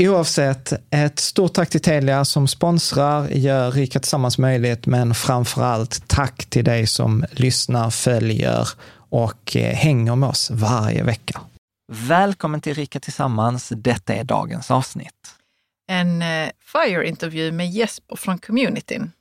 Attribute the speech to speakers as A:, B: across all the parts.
A: Oavsett, ett stort tack till Telia som sponsrar, gör Rika Tillsammans möjligt, men framför allt tack till dig som lyssnar, följer och eh, hänger med oss varje vecka. Välkommen till Rika Tillsammans. Detta är dagens avsnitt.
B: En eh, FIRE-intervju med Jesper från communityn.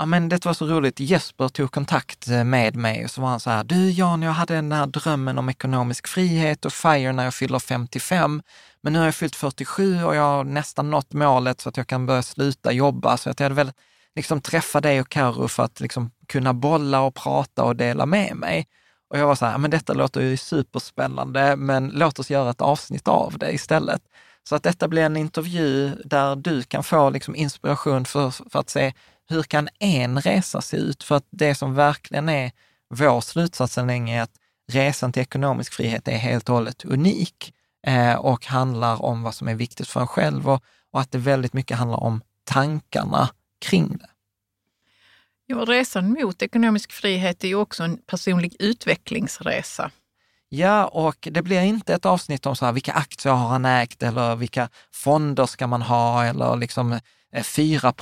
A: Ja, men det var så roligt. Jesper tog kontakt eh, med mig och så var han så här, du Jan, jag hade den här drömmen om ekonomisk frihet och FIRE när jag fyller 55. Men nu har jag fyllt 47 och jag har nästan nått målet så att jag kan börja sluta jobba. Så att jag hade väl liksom träffa dig och Karo för att liksom kunna bolla och prata och dela med mig. Och jag var så här, men detta låter ju superspännande, men låt oss göra ett avsnitt av det istället. Så att detta blir en intervju där du kan få liksom inspiration för, för att se hur kan en resa se ut? För att det som verkligen är vår slutsats länge är att resan till ekonomisk frihet är helt och hållet unik eh, och handlar om vad som är viktigt för en själv och, och att det väldigt mycket handlar om tankarna kring det.
B: Ja, resan mot ekonomisk frihet är ju också en personlig utvecklingsresa.
A: Ja, och det blir inte ett avsnitt om så här, vilka aktier har han ägt eller vilka fonder ska man ha eller liksom Eh, 4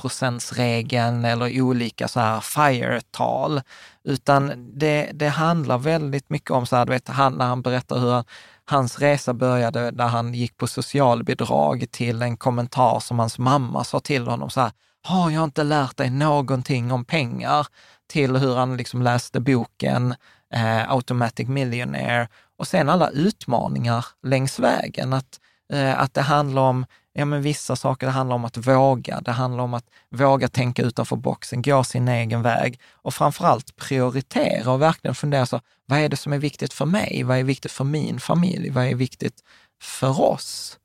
A: regeln eller olika så här FIRE-tal, utan det, det handlar väldigt mycket om, så här, du vet, han, när han berättar hur hans resa började när han gick på socialbidrag till en kommentar som hans mamma sa till honom så här, har jag inte lärt dig någonting om pengar? Till hur han liksom läste boken eh, Automatic Millionaire och sen alla utmaningar längs vägen. Att, eh, att det handlar om ja, men vissa saker, det handlar om att våga. Det handlar om att våga tänka utanför boxen, gå sin egen väg och framförallt prioritera och verkligen fundera så, vad är det som är viktigt för mig? Vad är viktigt för min familj? Vad är viktigt för oss?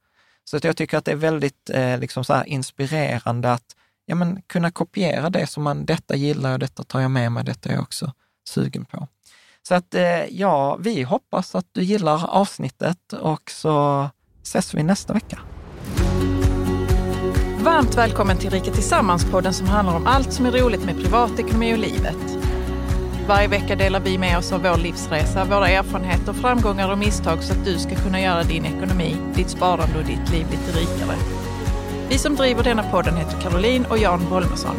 A: Så att jag tycker att det är väldigt eh, liksom så inspirerande att ja, men kunna kopiera det som man, detta gillar jag, detta tar jag med mig, detta är jag också sugen på. Så att eh, ja, vi hoppas att du gillar avsnittet och så ses vi nästa vecka.
B: Varmt välkommen till Rika Tillsammans-podden som handlar om allt som är roligt med privatekonomi och livet. Varje vecka delar vi med oss av vår livsresa, våra erfarenheter, framgångar och misstag så att du ska kunna göra din ekonomi, ditt sparande och ditt liv lite rikare. Vi som driver denna podden heter Caroline och Jan Bolmesson.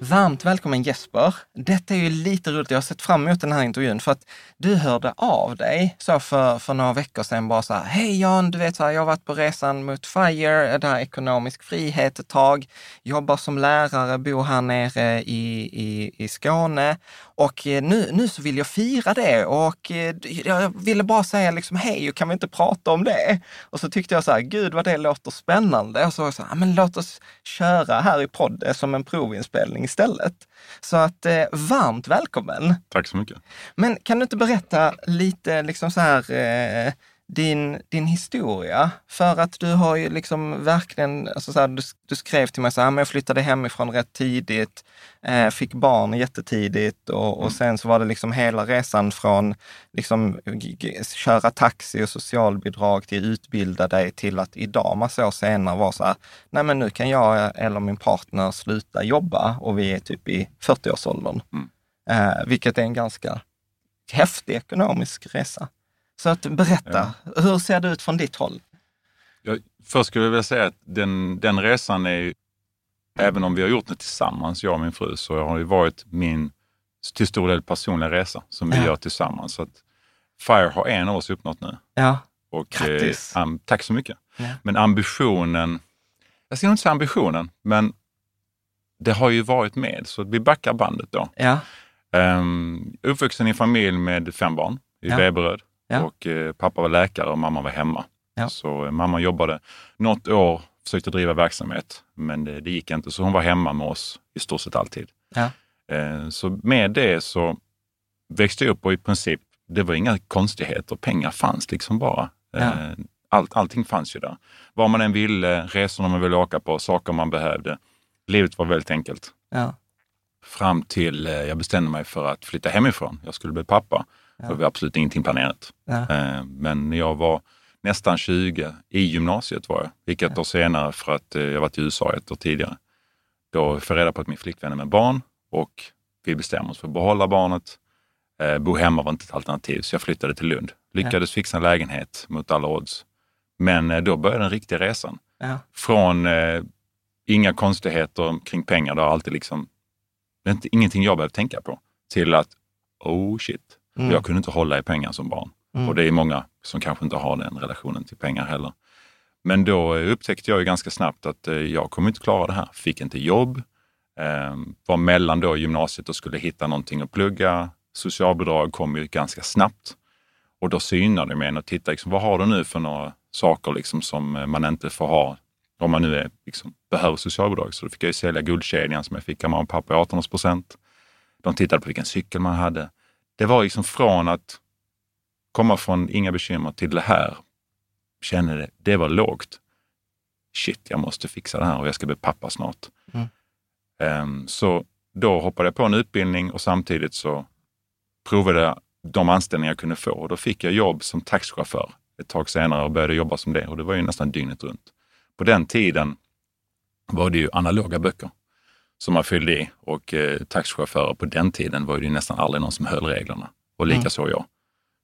A: Varmt välkommen Jesper. Detta är ju lite roligt. Jag har sett fram emot den här intervjun för att du hörde av dig så för, för några veckor sedan bara så här. Hej Jan, du vet så här, jag har varit på resan mot FIRE, där ekonomisk frihet ett tag, jobbar som lärare, bor här nere i, i, i Skåne och eh, nu, nu så vill jag fira det och eh, jag ville bara säga liksom hej, kan vi inte prata om det? Och så tyckte jag så här, gud vad det låter spännande. Och så var jag så här, men låt oss köra här i podden som en provinspelning istället. Så att eh, varmt välkommen!
C: Tack så mycket.
A: Men kan du inte berätta lite liksom så här, eh, din, din historia? För att du har ju liksom verkligen, alltså så här, du, du, skrev till mig så här, jag flyttade hemifrån rätt tidigt, eh, fick barn jättetidigt och, och mm. sen så var det liksom hela resan från liksom köra taxi och socialbidrag till utbilda dig till att idag, massa år senare, vara så här, nej men nu kan jag eller min partner sluta jobba och vi är typ i 40-årsåldern. Mm. Eh, vilket är en ganska häftig ekonomisk resa. Så att berätta, ja. hur ser det ut från ditt håll?
C: Jag, först skulle jag vilja säga att den, den resan är, även om vi har gjort det tillsammans, jag och min fru, så har det varit min till stor del personliga resa som vi ja. gör tillsammans. Så att FIRE har en av oss uppnått nu.
A: Ja.
C: Och, eh, um, tack så mycket. Ja. Men ambitionen, jag ska inte säga ambitionen, men det har ju varit med, så vi backar bandet då.
A: Ja.
C: Um, uppvuxen i en familj med fem barn i ja. Veberöd. Ja. Och eh, pappa var läkare och mamma var hemma. Ja. Så eh, mamma jobbade något år, försökte driva verksamhet, men det, det, gick inte. Så hon var hemma med oss i stort sett alltid.
A: Ja.
C: Eh, så med det så växte jag upp och i princip, det var inga konstigheter. Pengar fanns liksom bara. Allt, allting fanns ju där. Vad man än ville, resorna man ville åka på, saker man behövde. Livet var väldigt enkelt. Fram till jag bestämde mig för att flytta hemifrån. Jag skulle bli pappa. Ja. Det absolut ingenting planerat.
A: Ja.
C: Eh, men jag var nästan 20, i gymnasiet var jag, gick ett ja. år senare för att eh, jag varit i USA ett år tidigare. Då fick jag reda på att min flickvän är med barn och vi bestämde oss för att behålla barnet. Eh, bo hemma var inte ett alternativ, så jag flyttade till Lund. Lyckades fixa en lägenhet mot alla odds. Men då började den riktiga resan. Från eh, inga konstigheter kring pengar, det har alltid liksom, det är inte, ingenting jag behövde tänka på, till att oh shit, Mm. Jag kunde inte hålla i pengar som barn. Mm. Och det är många som kanske inte har den relationen till pengar heller. Men då upptäckte jag ju ganska snabbt att eh, jag kommer inte klara det här. Fick inte jobb, eh, var mellan då gymnasiet och skulle hitta någonting att plugga. Socialbidrag kom ju ganska snabbt. Och då synade jag mig och tittade, liksom, vad har du nu för några saker liksom, som eh, man inte får ha om man nu är, liksom, behöver socialbidrag. Så då fick jag ju sälja guldkedjan som jag fick av mamma och pappa i 18 procent. De tittade på vilken cykel man hade det var liksom från att komma från inga bekymmer till det här. Kände det, det var lågt. Shit, jag måste fixa det här och jag ska bli pappa snart. Mm. Um, så då hoppade jag på en utbildning och samtidigt så provade jag de anställningar jag kunde få. Och då fick jag jobb som taxichaufför ett tag senare och började jobba som det. Och det var ju nästan dygnet runt. På den tiden var det ju analoga böcker som man fyllde i och eh, taxichaufförer på den tiden var det nästan aldrig någon som höll reglerna och likaså mm. jag.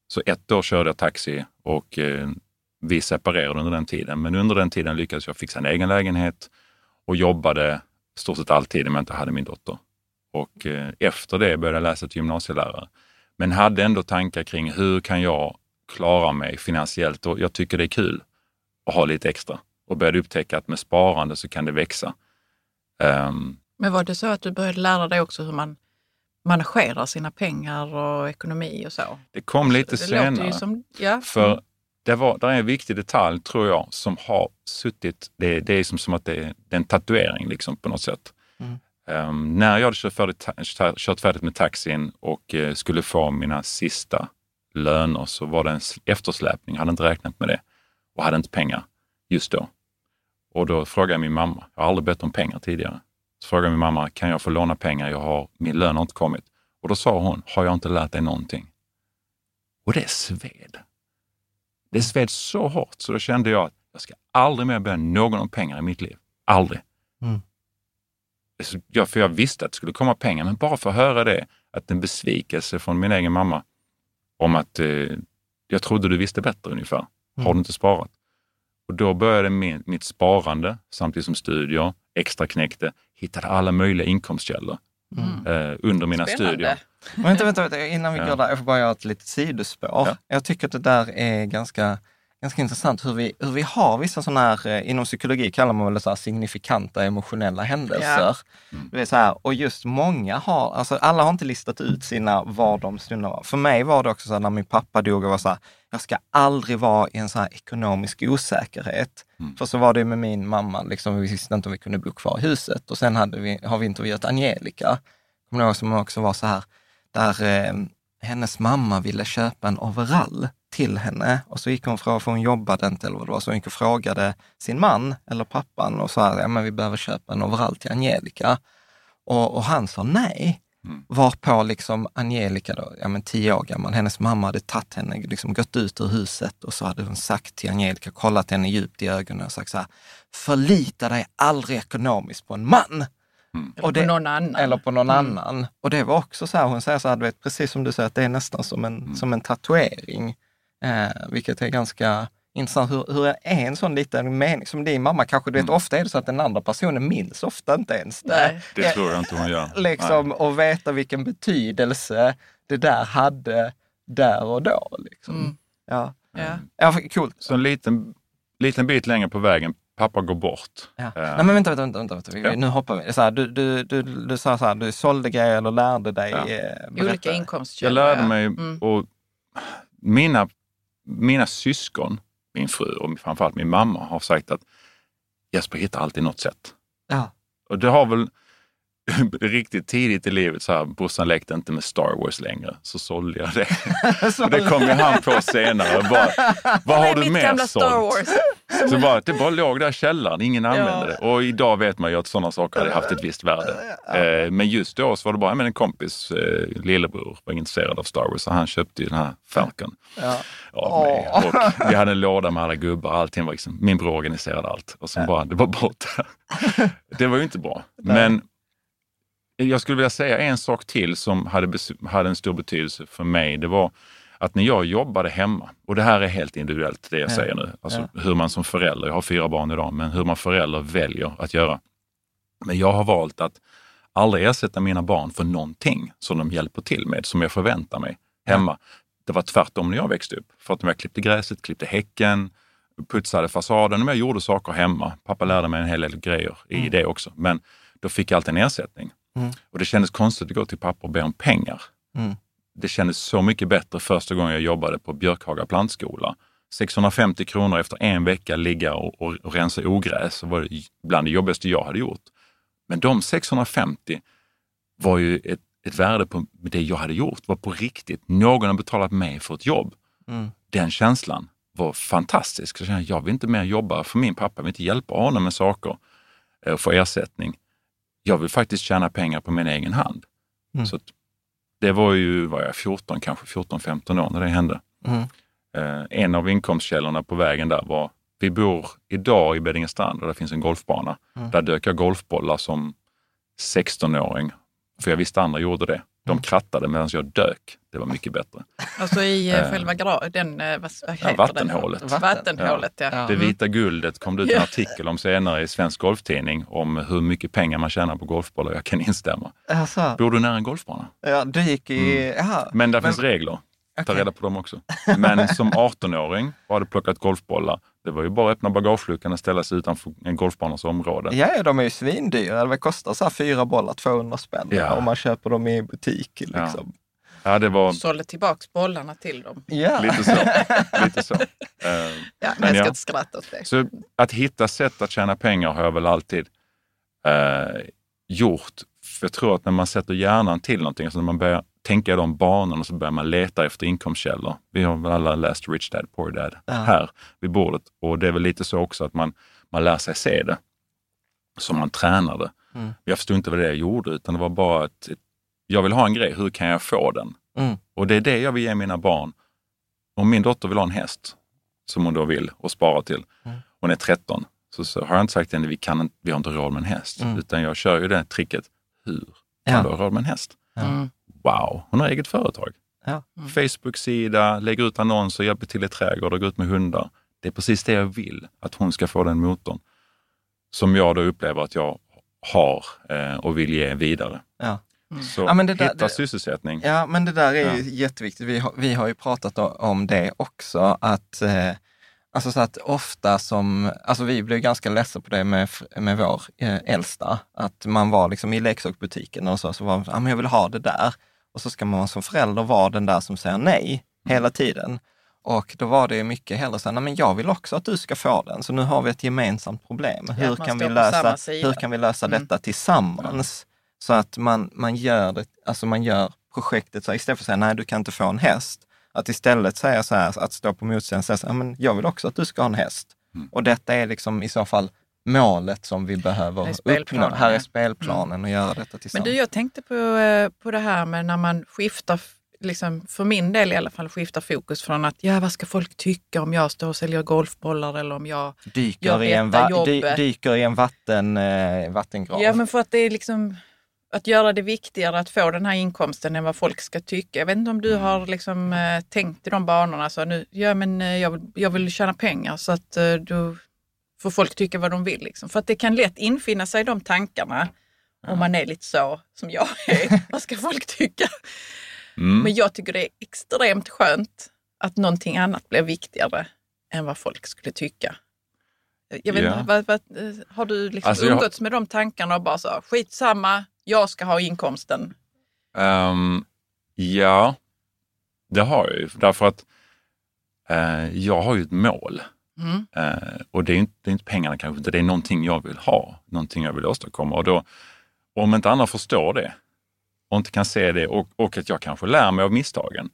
C: Så ett år körde jag taxi och eh, vi separerade under den tiden. Men under den tiden lyckades jag fixa en egen lägenhet och jobbade stort sett alltid om jag inte hade min dotter. Och eh, efter det började jag läsa till gymnasielärare. Men hade ändå tankar kring hur kan jag klara mig finansiellt och jag tycker det är kul att ha lite extra och började upptäcka att med sparande så kan det växa. Um,
B: men var det så att du började lära dig också hur man managerar sina pengar och ekonomi och så?
C: Det kom lite det senare. Som, ja. För mm. det, var, det är en viktig detalj, tror jag, som har suttit, det, det är som, som att det är, det är en tatuering liksom, på något sätt. Mm. Um, när jag hade kört färdigt, kört färdigt med taxin och uh, skulle få mina sista löner så var det en eftersläpning. Jag hade inte räknat med det och hade inte pengar just då. Och då frågade jag min mamma. Jag har aldrig bett om pengar tidigare. Så frågade min mamma, kan jag få låna pengar? Jag har, min lön har inte kommit. Och då sa hon, har jag inte lärt dig någonting? Och det sved. Det sved så hårt så då kände jag att jag ska aldrig mer be någon om pengar i mitt liv. Aldrig. Mm. jag, för jag visste att det skulle komma pengar, men bara för att höra det, att en besvikelse från min egen mamma om att eh, jag trodde du visste bättre ungefär. Har du inte sparat? Och då började min, mitt sparande samtidigt som studier, extra knäckte, hittade alla möjliga inkomstkällor eh, under mina studier.
A: Vänta, vänta, vänta, innan vi
C: Ja.
A: går där, jag får bara göra ett litet sidospår.
C: Ja.
A: Jag tycker att det där är ganska, ganska intressant hur vi, hur vi har vissa sådana här, eh, inom psykologi kallar man väl det så här signifikanta emotionella händelser. Det är så här, och just många har, alltså alla har inte listat ut sina var de stunder var. För mig var det också så här, när min pappa dog och var så här, jag ska aldrig vara i en så här ekonomisk osäkerhet. För så var det med min mamma, liksom, vi visste inte om vi kunde bo kvar i huset. Och sen hade vi, har vi intervjuat Angelica, kommer du ihåg, som också var så här, där eh, hennes mamma ville köpa en overall till henne och så gick hon från, för hon jobbade inte eller vad det var, så hon gick och frågade sin man eller pappan och sa, ja men vi behöver köpa en overall till Angelica. Och, och han sa nej. Varpå liksom Angelica då, ja men tio år gammal, hennes mamma hade tagit henne, liksom gått ut ur huset och så hade hon sagt till Angelica, kollat henne djupt i ögonen och sagt så här, förlita dig aldrig ekonomiskt på en man.
B: Eller på någon annan.
A: Eller på någon annan. Och det var också så här, hon säger så här, du vet, precis som du säger, att det är nästan som en, som en tatuering. Eh, vilket är ganska intressant. Hur, hur är en sån liten mening, som din mamma kanske, du vet, ofta är det så att den andra personen minns ofta inte ens det.
B: Nej.
C: Det tror jag inte hon gör.
A: Liksom, och veta vilken betydelse det där hade där och då. Liksom.
B: Mm.
A: Ja.
B: Ja.
A: ja, coolt.
C: Så en liten, liten bit längre på vägen, pappa går bort.
A: Ja.
C: Eh,
A: Nej men vänta, vänta, vänta, vänta, vänta. Vi-
C: Ja.
A: nu hoppar vi. Så här, du, du, du, du sa så här, du sålde grejer eller lärde dig.
C: Ja.
A: eh,
B: Olika inkomstkällor.
C: Jag lärde
B: ja.
C: mig
B: Mm.
C: och mina, mina syskon, min fru och framförallt min mamma har sagt att Jesper hittar alltid något sätt.
A: Ja.
C: Och det har väl riktigt tidigt i livet, så här, brorsan lekte inte med Star Wars längre, så sålde jag det. och det kom ju han på senare. Bara, vad har du mer sålt? Så bara, det bara låg där i källaren, ingen använde det. Och idag vet man ju att sådana saker hade haft ett visst värde. Eh, men just då så var det bara, men en kompis eh, lillebror var intresserad av Star Wars så han köpte ju den här Falcon
A: Ja.
C: av mig. Och vi hade en låda med alla gubbar, allting var liksom, min bror organiserade allt. Och så bara, det var borta. det var ju inte bra. Men jag skulle vilja säga en sak till som hade, hade en stor betydelse för mig. Det var att när jag jobbade hemma, och det här är helt individuellt det jag säger nu, alltså hur man som förälder, jag har fyra barn idag, men hur man förälder väljer att göra. Men jag har valt att aldrig ersätta mina barn för någonting som de hjälper till med, som jag förväntar mig hemma. Det var tvärtom när jag växte upp. För att om jag klippte gräset, klippte häcken, putsade fasaden, om jag gjorde saker hemma. Pappa lärde mig en hel del grejer i det också. Men då fick jag alltid en ersättning. Och det kändes konstigt att gå till pappa och be om pengar.
A: Mm.
C: Det kändes så mycket bättre första gången jag jobbade på Björkhaga plantskola. 650 kronor efter en vecka ligga och, och, och rensa ogräs var det bland det jobbigaste jag hade gjort. Men de 650 var ju ett, ett värde på det jag hade gjort, var på riktigt. Någon har betalat mig för ett jobb.
A: Mm.
C: Den känslan var fantastisk. Jag kände, jag vill inte mer jobba för min pappa, jag vill inte hjälpa honom med saker eh, och få ersättning. Jag vill faktiskt tjäna pengar på min egen hand.
A: Mm.
C: Så det var ju, var jag 14, kanske 14-15 år när det hände.
A: Mm.
C: Eh, en av inkomstkällorna på vägen där var, vi bor idag i Beddingestrand och där finns en golfbana.
A: Mm.
C: Där dök jag golfbollar som 16-åring, för jag visste andra gjorde det. De krattade medan jag dök. Det var mycket bättre.
B: Alltså i eh,
C: Eh.
B: själva gra- den, eh, vad, heter
C: vattenhålet.
B: Det?
A: Vatten.
B: Vattenhålet, ja.
A: Ja.
C: Det vita guldet kom det ut en
B: Ja.
C: artikel om senare i Svensk Golftidning om hur mycket pengar man tjänar på golfbollar. Jag kan instämma.
A: Alltså,
C: Bor du nära en golfbana?
A: ja, du gick i... Jaha.
C: Men där finns regler. Ta
A: Okej.
C: reda på dem också. Men som 18-åring och hade plockat golfbollar. Det var ju bara att öppna bagageluckan och ställa sig utanför en golfbanas område.
A: Ja, ja, de är ju svindyra. Det kostar så här fyra bollar 200 spänn
C: Ja.
A: om man köper dem i butik. Liksom.
C: Ja, det var
B: Sålde tillbaks bollarna till dem.
A: Ja.
C: lite så. lite så. Eh,
B: Ja, men jag ska
C: ja.
B: inte skratta åt det.
C: Så att hitta sätt att tjäna pengar har jag väl alltid eh, gjort. För jag tror att när man sätter hjärnan till någonting, alltså när man börjar tänka i de banorna så börjar man leta efter inkomstkällor. Vi har väl alla läst Rich Dad Poor Dad här vid bordet och det är väl lite så också att man, man lär sig se det. Så man tränar det.
A: Mm.
C: Jag förstod inte vad det jag gjorde utan det var bara att jag vill ha en grej, hur kan jag få den?
A: Mm.
C: Och det är det jag vill ge mina barn. Om min dotter vill ha en häst, som hon då vill och spara till,
A: Mm.
C: hon är 13, så, så har jag inte sagt till henne, vi, kan, inte- vi har inte råd med en häst.
A: Mm.
C: Utan jag kör ju det tricket, hur kan
A: Ja.
C: du ha råd med en häst?
B: Mm.
C: Wow, hon har eget företag.
A: Ja.
C: Facebook-sida, lägger ut annonser, hjälper till i trädgårdar, går ut med hundar. Det är precis det jag vill, att hon ska få den motorn. Som jag då upplever att jag har eh, och vill ge vidare.
A: Ja.
C: Så
A: Ja, men det där-
C: hitta
A: det-
C: sysselsättning.
A: Ja, men det där är ju
C: Ja.
A: jätteviktigt. Vi har, vi har ju pratat om det också, att eh, Alltså så att ofta som, alltså vi blev ganska ledsna på det med, med vår eh, äldsta, att man var liksom i leksaksbutiken och så, så var man, ah, men jag vill ha det där. Och så ska man som förälder vara den där som säger nej hela tiden. Och då var det mycket hellre så här, nej men jag vill också att du ska få den, så nu har vi ett gemensamt problem. Hur,
B: att man
A: kan vi, lösa, hur kan vi lösa
B: Mm.
A: detta tillsammans? Så att man, man, gör det, alltså man gör projektet så här, istället för att säga nej du kan inte få en häst, att istället säga så här, att stå på motsidan och säga så här, men jag vill också att du ska ha en häst.
C: Mm.
A: Och detta är liksom i så fall målet som vi behöver uppnå. Här är spelplanen och göra detta
B: Men
A: tillsammans.
B: du, jag tänkte på, eh, på det här med när man skiftar, liksom, för min del i alla fall, skiftar fokus från att ja, vad ska folk tycka om jag står och säljer golfbollar eller om jag...
A: dyker,
B: gör
A: i en va- dy, dyker i en vatten, eh, vattengrav.
B: Ja, men för att det är liksom att göra det viktigare att få den här inkomsten än vad folk ska tycka. Jag vet inte om du har liksom, eh, tänkt i de banorna. Så nu, ja, men, eh, jag, vill, jag vill tjäna pengar så att eh, då får folk tycka vad de vill. Liksom. För att det kan lätt infinna sig de tankarna om man är lite så som jag är. vad ska folk tycka?
C: Mm.
B: Men jag tycker det är extremt skönt att någonting annat blir viktigare än vad folk skulle tycka. Jag vet
C: Ja.
B: vad, vad, eh, har du liksom
C: Alltså, jag-
B: umgåtts med de tankarna och bara så, skitsamma, jag ska ha inkomsten.
C: Ehm, ja, det har jag ju. Därför att eh, jag har ju ett mål.
B: Mm.
C: Eh, och det är, inte, det är inte pengarna kanske, inte det är någonting jag vill ha, någonting jag vill åstadkomma. Och då, om inte andra förstår det och inte kan se det och, och att jag kanske lär mig av misstagen.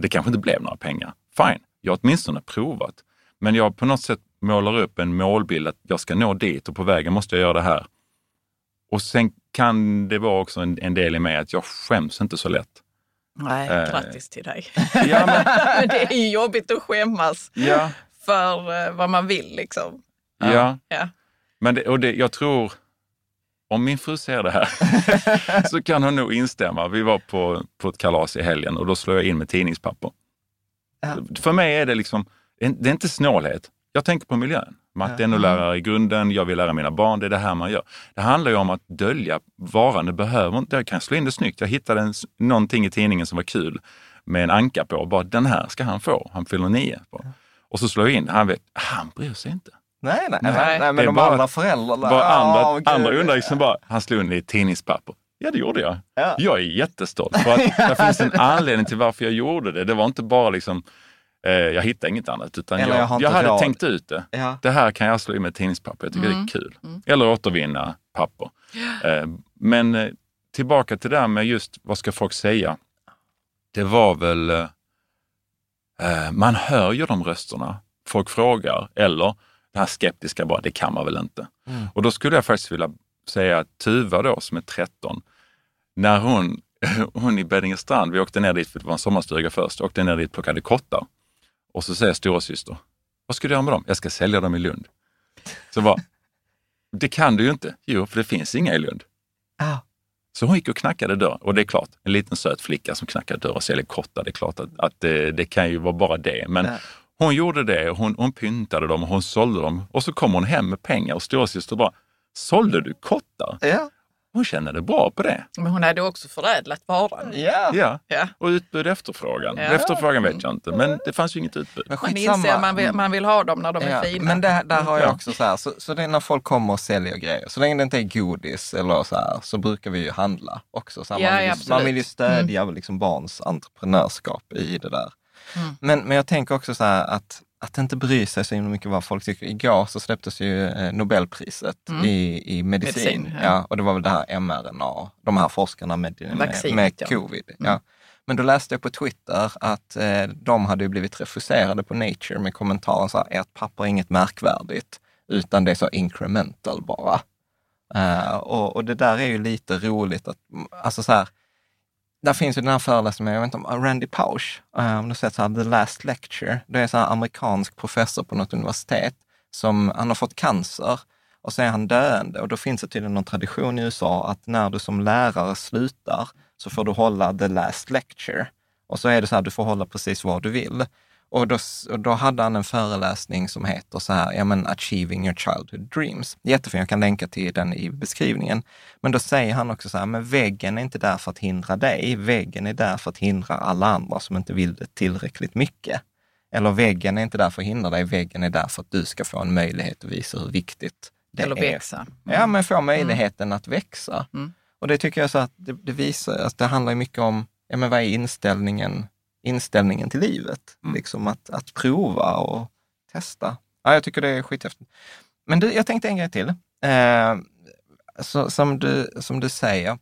C: Det kanske inte blev några pengar. Fine, jag har åtminstone provat. Men jag på något sätt målar upp en målbild att jag ska nå dit och på vägen måste jag göra det här. Och sen kan det vara också en, en del i mig att jag skäms inte så lätt.
B: Nej,
C: Eh.
B: grattis till dig.
C: Ja, men,
B: Men det är ju jobbigt att skämmas
C: ja,
B: för eh, vad man vill liksom.
C: ja.
B: Ja.
C: Men det, och det, jag tror, om min fru ser det här, så kan hon nog instämma. Vi var på, på ett kalas i helgen och då slår jag in med tidningspapper.
A: Ja.
C: För mig är det liksom, det är inte snålhet. Jag tänker på miljön. Matte är NO-lärare i grunden, jag vill lära mina barn, det är det här man gör. Det handlar ju om att dölja varan, det behöver inte, jag kan slå in det snyggt. Jag hittade en, någonting i tidningen som var kul med en anka på, bara den här ska han få, han fyller nio. På. Och så slår jag in, han vet, han bryr sig inte.
A: Nej, nej,
B: Nej.
A: nej, nej, men
C: Det är
A: de
C: bara-
A: andra föräldrarna.
C: Bara andra,
A: Åh, gud.
C: andra undrar liksom bara, han slog in i tidningspapper. Ja, det gjorde jag.
A: Ja.
C: Jag är jättestolt för att det finns en anledning till varför jag gjorde det. Det var inte bara liksom, eh, jag hittade inget annat, utan
A: Eller
C: jag,
A: jag
C: jag, hade
A: råd.
C: tänkt ut det.
A: Ja.
C: Det här kan jag slå in med tidningspapper, jag tycker
B: Mm.
C: det är kul. Eller återvinna papper. Eh, men eh, tillbaka till det här med just, vad ska folk säga? Det var väl, eh, man hör ju de rösterna. Folk frågar, eller det här skeptiska bara, det kan man väl inte.
A: Mm.
C: Och då skulle jag faktiskt vilja säga att Tuva då, som är 13, när hon, hon i Beddingestrand, vi åkte ner dit, för det var en sommarstuga först, åkte ner dit och plockade kottar. Och så säger storasyster, vad ska du göra med dem? Jag ska sälja dem i Lund. Så bara, det kan du ju inte. Jo, för det finns inga i Lund.
A: Ah.
C: Så hon gick och knackade dörr. Och det är klart, en liten söt flicka som knackar dörr och säljer kottar, det är klart att, att det, det kan ju vara bara det. Men
A: Ja.
C: hon gjorde det, hon, hon pyntade dem och hon sålde dem. Och så kom hon hem med pengar och storasyster bara, sålde du kottar?
A: Ja.
C: Hon kände bra på det.
B: Men hon hade också förädlat varan.
A: Ja.
C: Ja,
B: Ja.
C: och utbud efterfrågan.
B: Ja.
C: Efterfrågan vet jag inte, men det fanns ju inget utbud.
A: Men
B: Man inser man vill, man vill ha dem när de är
A: Ja,
B: fina.
A: Men där, där har jag
C: Ja.
A: också så här, så, så det är när folk kommer och säljer grejer, så länge det inte är godis eller så här, så brukar vi ju handla också. Så här,
B: Ja,
A: man, vill, ju- man vill ju stödja liksom barns entreprenörskap i det där.
B: Mm.
A: Men, men jag tänker också så här att, att inte bry sig så himla mycket vad folk tycker. Igår så släpptes ju eh, Nobelpriset
B: Mm.
A: i, i medicin.
B: Medicin, ja.
A: ja. och det var väl det här mRNA, de här forskarna med, med,
B: Vaccinet,
A: med
B: ja.
A: covid.
B: Mm.
A: Ja. Men då läste jag på Twitter att eh, de hade blivit refuserade på Nature med kommentaren så här, ert papper är inget märkvärdigt, utan det är så incremental bara. Eh, och, och det där är ju lite roligt att, alltså så här, där finns ju den här föreläsningen, jag vet inte om ah, Randy Pausch, om du har sett så här, The Last Lecture, det är så här amerikansk professor på något universitet som, han har fått cancer och så är han döende. Och då finns det tydligen någon tradition i USA att när du som lärare slutar så får du hålla the last lecture. Och så är det så här, du får hålla precis vad du vill. Och då, och då hade han en föreläsning som heter så här, ja men Achieving your childhood dreams. Jättefin, jag kan länka till den i beskrivningen. Men då säger han också så här, men väggen är inte där för att hindra dig, väggen är där för att hindra alla andra som inte vill det tillräckligt mycket. Eller väggen är inte där för att hindra dig, väggen är där för att du ska få en möjlighet att visa hur viktigt det
B: Eller
A: är.
B: växa.
A: Ja, men få möjligheten att växa.
B: Mm.
A: Och det tycker jag så att det, det visar att det handlar mycket om, ja men vad är inställningen, inställningen till livet?
C: Mm.
A: Liksom att, att prova och testa. Ja, jag tycker det är skithäftigt. Men du, jag tänkte en grej till. Eh, så, som, du, som du säger,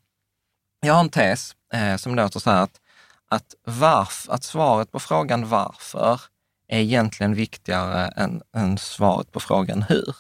A: jag har en tes eh, som låter så här att, att, varf, att svaret på frågan varför är egentligen viktigare än, än svaret på frågan hur.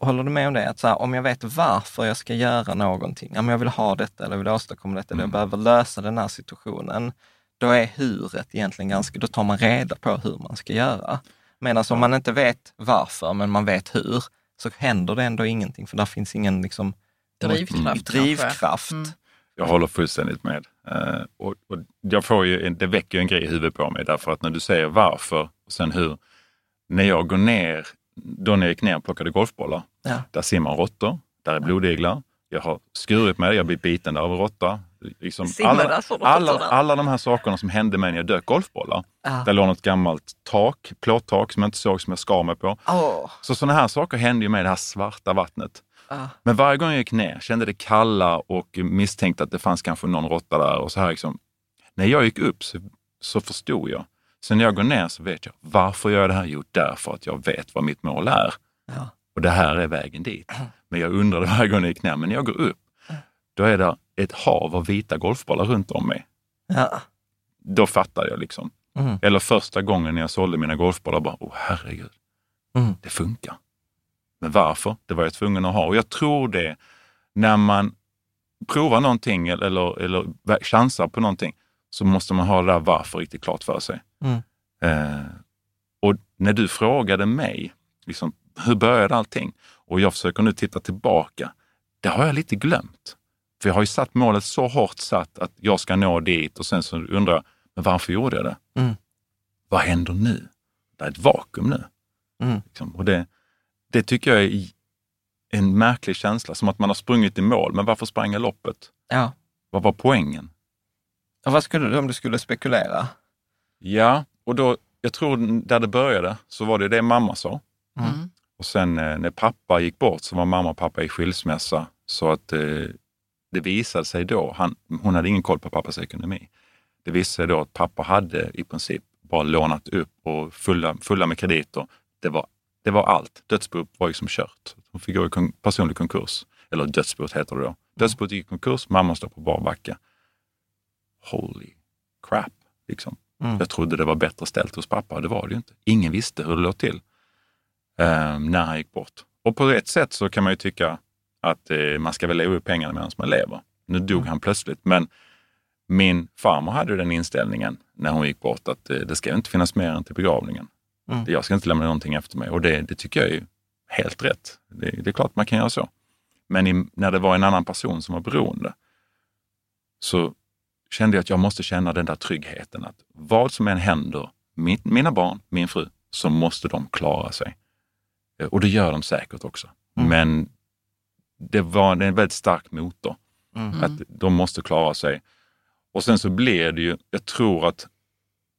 A: Håller du med om det? Att här, om jag vet varför jag ska göra någonting, om jag vill ha detta eller vill åstadkomma detta, eller jag behöver lösa den här situationen, då är huret egentligen ganska, då tar man reda på hur man ska göra. Medan om man inte vet varför, men man vet hur, så händer det ändå ingenting, för där finns ingen liksom,
B: Drivkraft kanske.
A: drivkraft.
B: Mm.
C: Jag håller fullständigt med. Eh, och, och jag får ju, en- det väcker ju en grej i huvudet på mig därför att när du säger varför och sen hur. När jag går ner, då när jag gick ner och plockade golfbollar,
A: Ja.
C: där simmar råttor, där är blodiglar. Jag har skurit mig, jag blivit biten av en råtta. Liksom alla, alla, alla de här sakerna som hände mig när jag dök golfbollar.
A: Ja.
C: Där låg något gammalt tak, plåttak som jag inte såg som jag skar mig på.
A: Åh,
C: Så sådana här saker hände ju med det här svarta vattnet.
A: ja.
C: Men varje gång jag gick ner kände det kalla och misstänkte att det fanns kanske någon råtta där. Och så här liksom. När jag gick upp så, så förstod jag. Sen när jag går ner så vet jag varför jag gör det här. Jo, därför att jag vet vad mitt mål är.
A: Ja.
C: Och det här är vägen dit. Men jag undrade varje gång jag gick ner. Men när jag går upp, då är det ett hav av vita golfbollar runt om mig.
A: Ja.
C: Då fattar jag liksom.
A: Mm.
C: Eller första gången när jag sålde mina golfbollar, bara, åh herregud,
A: Mm.
C: det funkar. Men varför? Det var jag tvungen att ha. Och jag tror det, när man provar någonting eller, eller, chansar på någonting, så måste man ha det där varför riktigt klart för sig.
A: Mm.
C: Eh, och när du frågade mig, liksom, hur började allting? Och jag försöker nu titta tillbaka. Det har jag lite glömt. För jag har ju satt målet så hårt satt att jag ska nå dit och sen så undrar jag, men varför gjorde jag det?
A: Mm.
C: Vad händer nu? Det är ett vakuum nu.
A: Mm.
C: Liksom. Och det, det tycker jag är en märklig känsla, som att man har sprungit i mål. Men varför sprang jag loppet?
A: ja.
C: Vad var poängen?
A: Och vad skulle du, om du skulle spekulera?
C: Ja, och då, jag tror där det började så var det det mamma sa.
B: Mm.
C: Och sen eh, när pappa gick bort så var mamma och pappa i skilsmässa. Så att eh, det visade sig då, han, hon hade ingen koll på pappas ekonomi. Det visade sig då att pappa hade i princip bara lånat upp och fulla, fulla med krediter. Det var, det var allt. Dödsboet var liksom kört. Hon fick gå i kon- personlig konkurs. Eller dödsboet heter det då. Dödsboet gick i konkurs, mamma står på bar backe. Holy crap, liksom.
A: Mm.
C: Jag trodde det var bättre ställt hos pappa, det var det ju inte. Ingen visste hur det låg till eh, när han gick bort. Och på ett sätt så kan man ju tycka att eh, man ska väl leva upp pengarna medan man lever. Nu dog han plötsligt, men min farmor hade den inställningen när hon gick bort att eh, det ska inte finnas mer än till begravningen.
A: Mm.
C: Jag ska inte lämna någonting efter mig och det, det tycker jag är helt rätt. Det, det är klart man kan göra så. Men i, när det var en annan person som var beroende så kände jag att jag måste känna den där tryggheten att vad som än händer min, mina barn, min fru, så måste de klara sig. Eh, Och det gör de säkert också.
A: Mm.
C: Men det var en väldigt stark motor.
A: Mm.
C: Att de måste klara sig. Och sen så blir det ju, jag tror att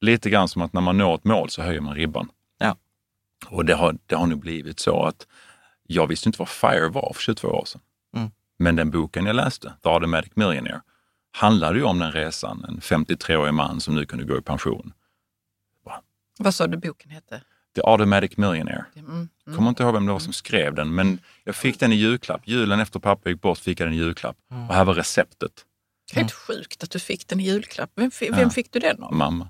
C: lite grann som att när man når ett mål så höjer man ribban.
A: Ja.
C: Och det har, det har nu blivit så att jag visste inte vad FIRE var för 22 år sedan.
A: Mm.
C: Men den boken jag läste, The Automatic Millionaire, handlade ju om den resan. En 53-årig man som nu kunde gå i pension.
B: Vad sa du boken hette?
C: The Automatic Millionaire.
B: Mm. Mm.
C: Kommer inte ihåg vem det var som skrev den, men jag fick den i julklapp. Julen efter pappa gick bort fick jag den i julklapp. Och här var receptet.
B: Helt sjukt att du fick den i julklapp. Vem, fi-
C: Ja.
B: vem fick du den av?
C: Mamma.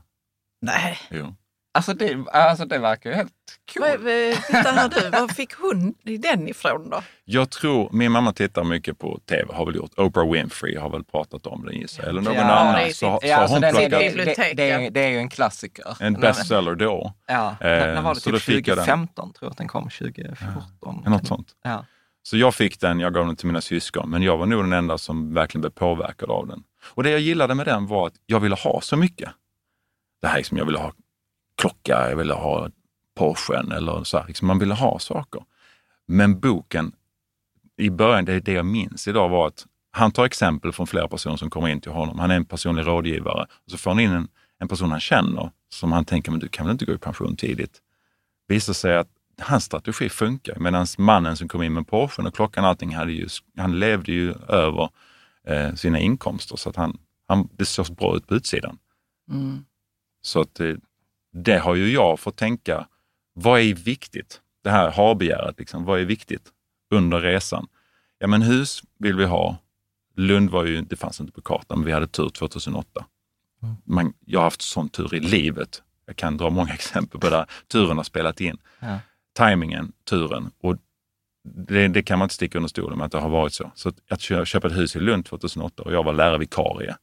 B: Nej,
C: Jo.
A: Alltså det, alltså det verkar ju helt coolt.
B: vad- här du, var fick hon den ifrån då?
C: Jag tror, min mamma tittar mycket på tv, har väl gjort. Oprah Winfrey har väl pratat om den gissar. Eller någon
A: Ja,
B: det
C: annan.
B: sitt-
C: Så, så
A: Ja, alltså
C: hon
A: den, det,
C: plockat
A: det,
B: bibliotek,
A: det, är,
B: ja.
A: det är ju en klassiker.
C: en bestseller då.
A: Ja,
C: Eh,
A: när var det?
C: så då
A: Typ
C: fick jag den.
A: 2015 tror jag att den kom. 2014.
C: Något sånt.
A: Ja.
C: Så jag fick den, jag gav den till mina syskon, men jag var nog den enda som verkligen blev påverkad av den. Och det jag gillade med den var att jag ville ha så mycket. Det här liksom, jag ville ha klocka, jag ville ha Porschen eller så här, liksom, man ville ha saker. Men boken, i början, det, det jag minns idag var att han tar exempel från flera personer som kommer in till honom. Han är en personlig rådgivare. Och så får han in en, en person han känner som han tänker, men du kan väl inte gå i pension tidigt? Visar sig att hans strategi funkar. Medan mannen som kom in med Porschen och klockan och allting, hade ju, han levde ju över eh, sina inkomster. Så att han, han, det såg bra ut på utsidan.
B: Mm.
C: Så att eh, det har ju jag fått tänka, vad är viktigt? Det här har-begäret, liksom, vad är viktigt under resan? Ja men hus vill vi ha. Lund var ju, det fanns inte på kartan, men vi hade tur 2008. Man, jag har haft sån tur i livet. Jag kan dra många exempel på det. Turen har spelat in.
A: Ja.
C: Timingen, turen. Och det, det kan man inte sticka under stolen med att det har varit så. Så att, kö- köpa ett hus i Lund 2008 och jag var lärarvikarie.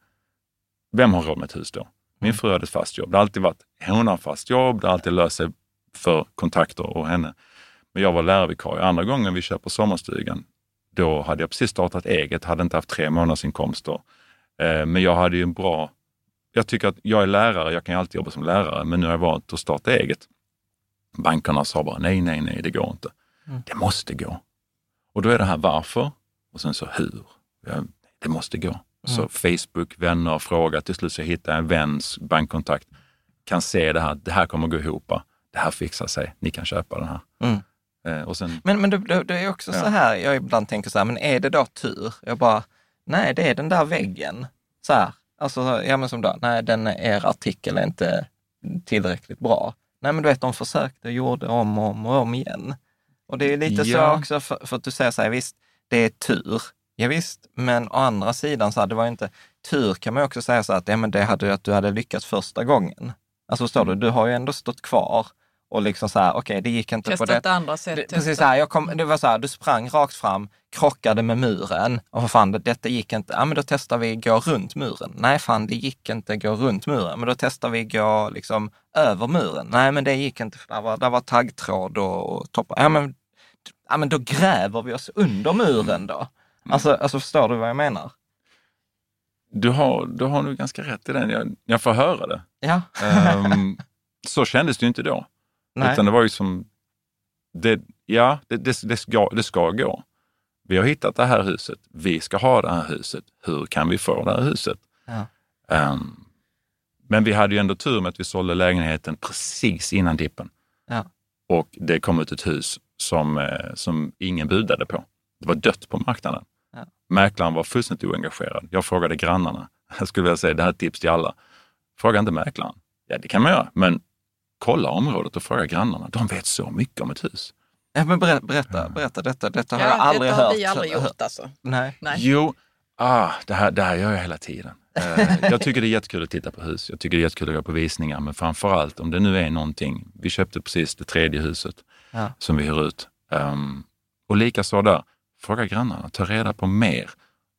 C: Vem har råd med ett hus då? Min fru hade ett fast jobb. Det har alltid varit, hon har fast jobb, det har alltid löst sig för kontakter och henne. Men jag var lärarvikarie. Andra gången vi köper sommarstugan, då hade jag precis startat eget, hade inte haft tre månadsinkomster. Eh, men jag hade ju en bra... Jag tycker att jag är lärare, jag kan ju alltid jobba som lärare, men nu har jag valt att starta eget. Bankerna sa bara nej, nej, nej, det går inte. Det måste gå. Och då är det här varför och sen så hur. Det måste gå. Så Facebook, vänner, fråga. Till slut så hittar jag en väns bankkontakt. Kan se det här, det här kommer gå ihop. Det här fixar sig. Ni kan köpa den här.
A: Mm.
C: Eh, sen,
A: Men, men det, är också
C: Ja.
A: så här, jag ibland tänker så här, men är det då tur? Jag bara, nej det är den där väggen. Så här, alltså, ja men som då, nej den, er artikel är inte tillräckligt bra. Nej men du vet, de försökte och gjorde om och om och om igen. Och det är lite så
C: Ja.
A: också, för, för att du säger så här, visst, det är tur. Ja, visst, men å andra sidan så här, det var inte, tur kan man också säga så här, att ja, men det hade att du hade lyckats första gången. Alltså förstår du, du har ju ändå stått kvar och liksom så här, okej, det gick inte på det.
B: Testat andra sätt.
A: Det, precis så här, jag kom, det var så här, du sprang rakt fram, krockade med muren och vad fan, det, detta gick inte. Ja, men då testar vi gå runt muren. Nej, fan, det gick inte gå runt muren. Men då testar vi gå liksom över muren. Nej, men det gick inte, för där var, där var taggtråd och, och toppar. Ja men, ja, men då gräver vi oss under muren då. Alltså, alltså förstår du vad jag menar?
C: du, har, du har nog ganska rätt i den. Jag, jag får höra det.
A: Ja.
C: Ehm, så kändes det ju inte då.
A: Nej.
C: Utan det var ju som, det, ja, det, det, det, ska, det ska gå. Vi har hittat det här huset. Vi ska ha det här huset. Hur kan vi få det här huset?
A: Ja.
C: Ehm, men vi hade ju ändå tur med att vi sålde lägenheten precis innan dippen.
A: Ja.
C: Och det kom ut ett hus som, eh, som ingen budade på. Det var dött på marknaden. Mäklaren var fullständigt oengagerad. Jag frågade grannarna. Jag skulle vilja säga, det här är ett tips till alla. Fråga inte mäklaren. Ja, det kan man göra, men kolla området och fråga grannarna. De vet så mycket om ett hus.
A: Ja, men berätta, berätta, berätta detta. Detta har
B: ja,
A: jag aldrig
B: detta har
A: hört.
B: vi aldrig gjort alltså.
A: Nej.
B: Nej.
C: Jo, ah, det, här, det här gör jag hela tiden. Eh, jag tycker det är jättekul att titta på hus. Jag tycker det är jättekul att gå på visningar. Men framför allt om det nu är någonting. Vi köpte precis det tredje huset
A: Ja.
C: som vi hyr ut. Um, och likaså där, fråga grannarna, ta reda på mer.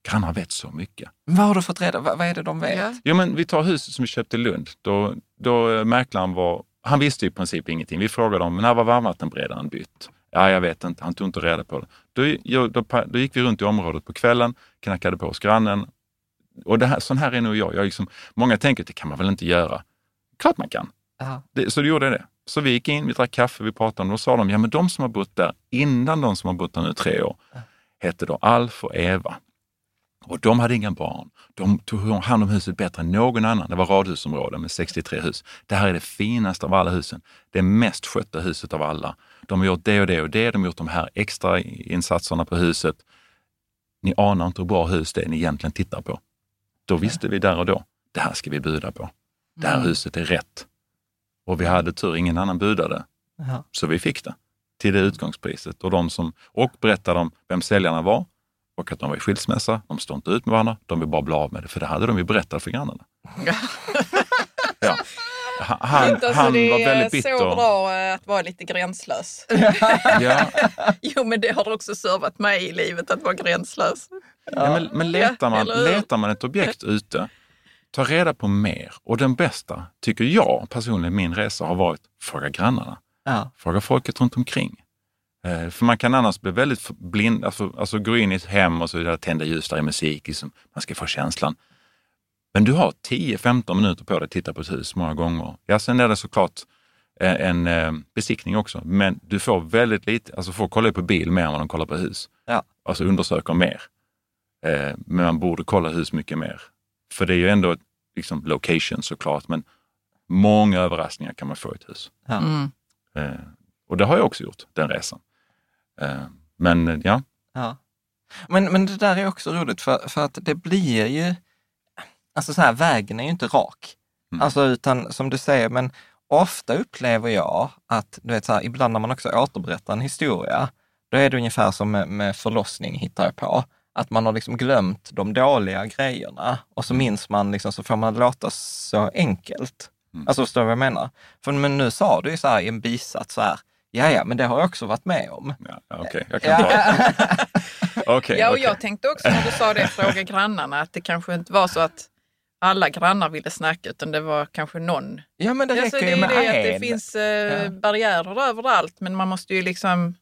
C: Grannar vet så mycket.
A: Vad har du fått reda vad, vad är det de vet?
B: Ja.
C: Jo, men vi tar huset som vi köpte i Lund. Då, då eh, mäklaren var, han visste i princip ingenting. Vi frågade om, när var varmvattenberedaren bytt? Ja, jag vet inte, han tog inte reda på det. Då, då, då gick vi runt i området på kvällen, knackade på hos grannen. Och det här, sån här är nog jag. jag liksom, många tänker att det kan man väl inte göra. Klart man kan. Det, så det gjorde det. Så vi gick in, vi drack kaffe, vi pratade om det. Då sa de, ja men de som har bott där innan de som har bott där nu tre år, hette då Alf och Eva. Och de hade inga barn. De tog hand om huset bättre än någon annan. Det var radhusområde med 63 hus. Det här är det finaste av alla husen. Det mest skötta huset av alla. De har gjort det och det och det. De har gjort de här extra insatserna på huset. Ni anar inte hur bra hus det är ni egentligen tittar på. Då visste vi där och då, det här ska vi buda på. Det här huset är rätt. Och vi hade tur, ingen annan budade.
A: Ja.
C: Så vi fick det till det utgångspriset. Och, de som, och berättade om vem säljarna var och att de var i skilsmässa. De stod inte ut med varandra, de vill bara bli av med det. För det hade de ju berättat för grannarna. ja. Ha- han,
B: Alltså,
C: han
B: det
C: var
B: är
C: väldigt bitter.
B: så bra eh, att vara lite gränslös.
C: Ja,
B: jo, men det har också servat mig i livet att vara gränslös.
C: ja, men, men letar, man, letar man ett objekt ute, ta reda på mer. Och den bästa, tycker jag personligen, min resa har varit fråga grannarna.
A: Ja.
C: Fråga folket runt omkring. Eh, för man kan annars bli väldigt blind, alltså, alltså gå in i ett hem och så där, tända ljus, där är musik, liksom, man ska få känslan. Men du har 10-15 minuter på dig att titta på ett hus många gånger. Ja, sen är det såklart eh, en eh, besiktning också, men du får väldigt lite, alltså folk kollar på bil mer än vad de kollar på hus.
A: Ja.
C: Alltså undersöker mer. Eh, men man borde kolla hus mycket mer. För det är ju ändå liksom location såklart, men många överraskningar kan man få i ett hus.
A: Ja.
B: Mm.
C: Eh, och det har jag också gjort, den resan. Eh, men eh, ja,
A: Ja. Men, men det där är också roligt för, för att det blir ju, alltså så här, vägen är ju inte rak.
C: Mm.
A: Alltså utan som du säger, men ofta upplever jag att, du vet så här, ibland när man också återberättar en historia, då är det ungefär som med, med förlossning hittar jag på. Att man har liksom glömt de dåliga grejerna och så minns man, liksom, så får man låta så enkelt.
C: Mm.
A: Alltså förstår du vad jag menar? För men nu sa du ju så här i en bisats så här, ja ja, men det har jag också varit med om.
C: ja okej, jag kan ta det. Okej,
B: Ja, och
C: okej.
B: jag tänkte också när du sa det, fråga grannarna, att det kanske inte var så att alla grannar ville snacka, utan det var kanske någon.
A: Ja, men det räcker
B: Alltså, det
A: ju med
B: det att det
A: en.
B: finns eh,
A: Ja.
B: barriärer överallt, men man måste ju liksom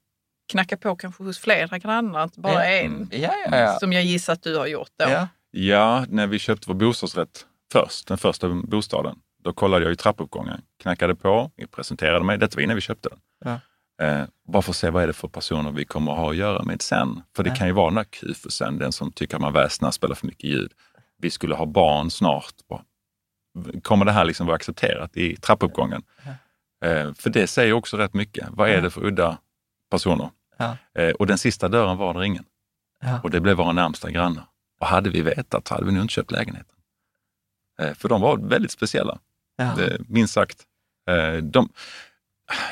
B: knacka på kanske hos flera grannar, inte bara
A: Ja.
B: en.
A: Ja, ja, ja.
B: Som jag gissar att du har gjort då.
A: ja.
C: Ja, när vi köpte vår bostadsrätt först, den första bostaden, då kollade jag i trappuppgången, knackade på, presenterade mig, detta var innan vi köpte den.
A: Ja.
C: Eh, bara för att se vad är det för personer vi kommer att ha att göra med sen. För det
A: Ja.
C: kan ju vara den där kufusen, den som tycker att man väsnar, spelar för mycket ljud. Vi skulle ha barn snart. Kommer det här liksom vara accepterat i trappuppgången? Eh, för det säger också rätt mycket. Vad är
A: Ja.
C: det för udda personer?
A: Ja.
C: Eh, och den sista dörren var det ingen.
A: Ja.
C: Och det blev våra närmsta grannar. Och hade vi vetat hade vi nog inte köpt lägenheten. Eh, för de var väldigt speciella,
A: Ja.
C: eh, minst sagt. Eh, de,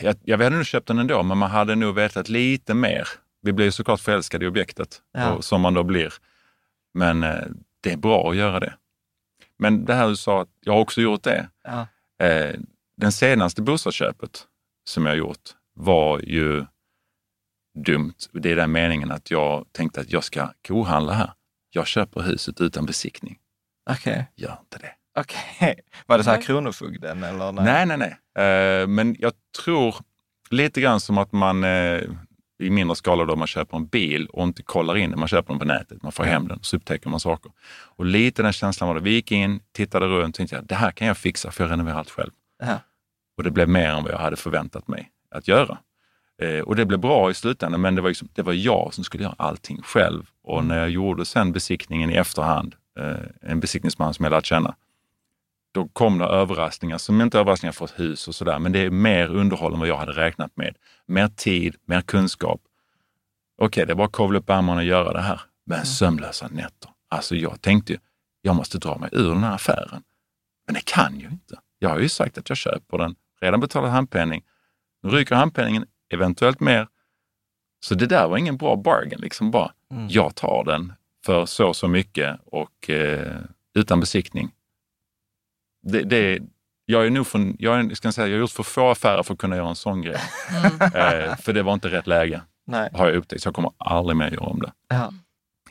C: jag, jag hade nog köpt den ändå, men man hade nog vetat lite mer. Vi blev såklart förälskade i objektet, och, som man då blir. Men eh, det är bra att göra det. Men det här du sa, att jag har också gjort det.
A: Ja.
C: Eh, den senaste bostadsköpet som jag gjort var ju dumt. Det är den meningen att jag tänkte att jag ska kohandla här. Jag köper huset utan besiktning.
A: Okej.
C: Gör inte det.
A: Okej. Var det så här
B: Nej.
A: Kronofogden eller?
C: Nej, nej, nej. Eh, men jag tror lite grann som att man eh, i mindre skala då man köper en bil och inte kollar in den. Man köper den på nätet, man får hem den och så upptäcker man saker. Och lite den känslan var det. Vi gick in, tittade runt och tänkte jag, det här kan jag fixa för jag renoverar allt själv.
A: Ja.
C: Och det blev mer än vad jag hade förväntat mig att göra. Eh, och det blev bra i slutändan, men det var, liksom, det var jag som skulle göra allting själv. Och när jag gjorde sen besiktningen i efterhand, eh, en besiktningsman som jag lärt känna, då kom det överraskningar, som inte överraskningar för ett hus och sådär, men det är mer underhåll än vad jag hade räknat med. Mer tid, mer kunskap. Okej, det var att kavla upp ärmarna och göra det här. Men sömnlösa nätter. Alltså jag tänkte ju, jag måste dra mig ur den här affären. Men det kan ju inte. Jag har ju sagt att jag köper den, redan betalat handpenning. Nu ryker handpenningen, eventuellt mer. Så det där var ingen bra bargain. Liksom bara,
A: Mm.
C: jag tar den för så och så mycket och eh, utan besiktning. Det, det, jag är nog från, jag, är, ska säga, jag har gjort för få affärer för att kunna göra en sån grej.
B: Mm.
C: Eh, för det var inte rätt läge,
A: Nej.
C: har jag upptäckt. Så jag kommer aldrig mer göra om det.
A: Ja.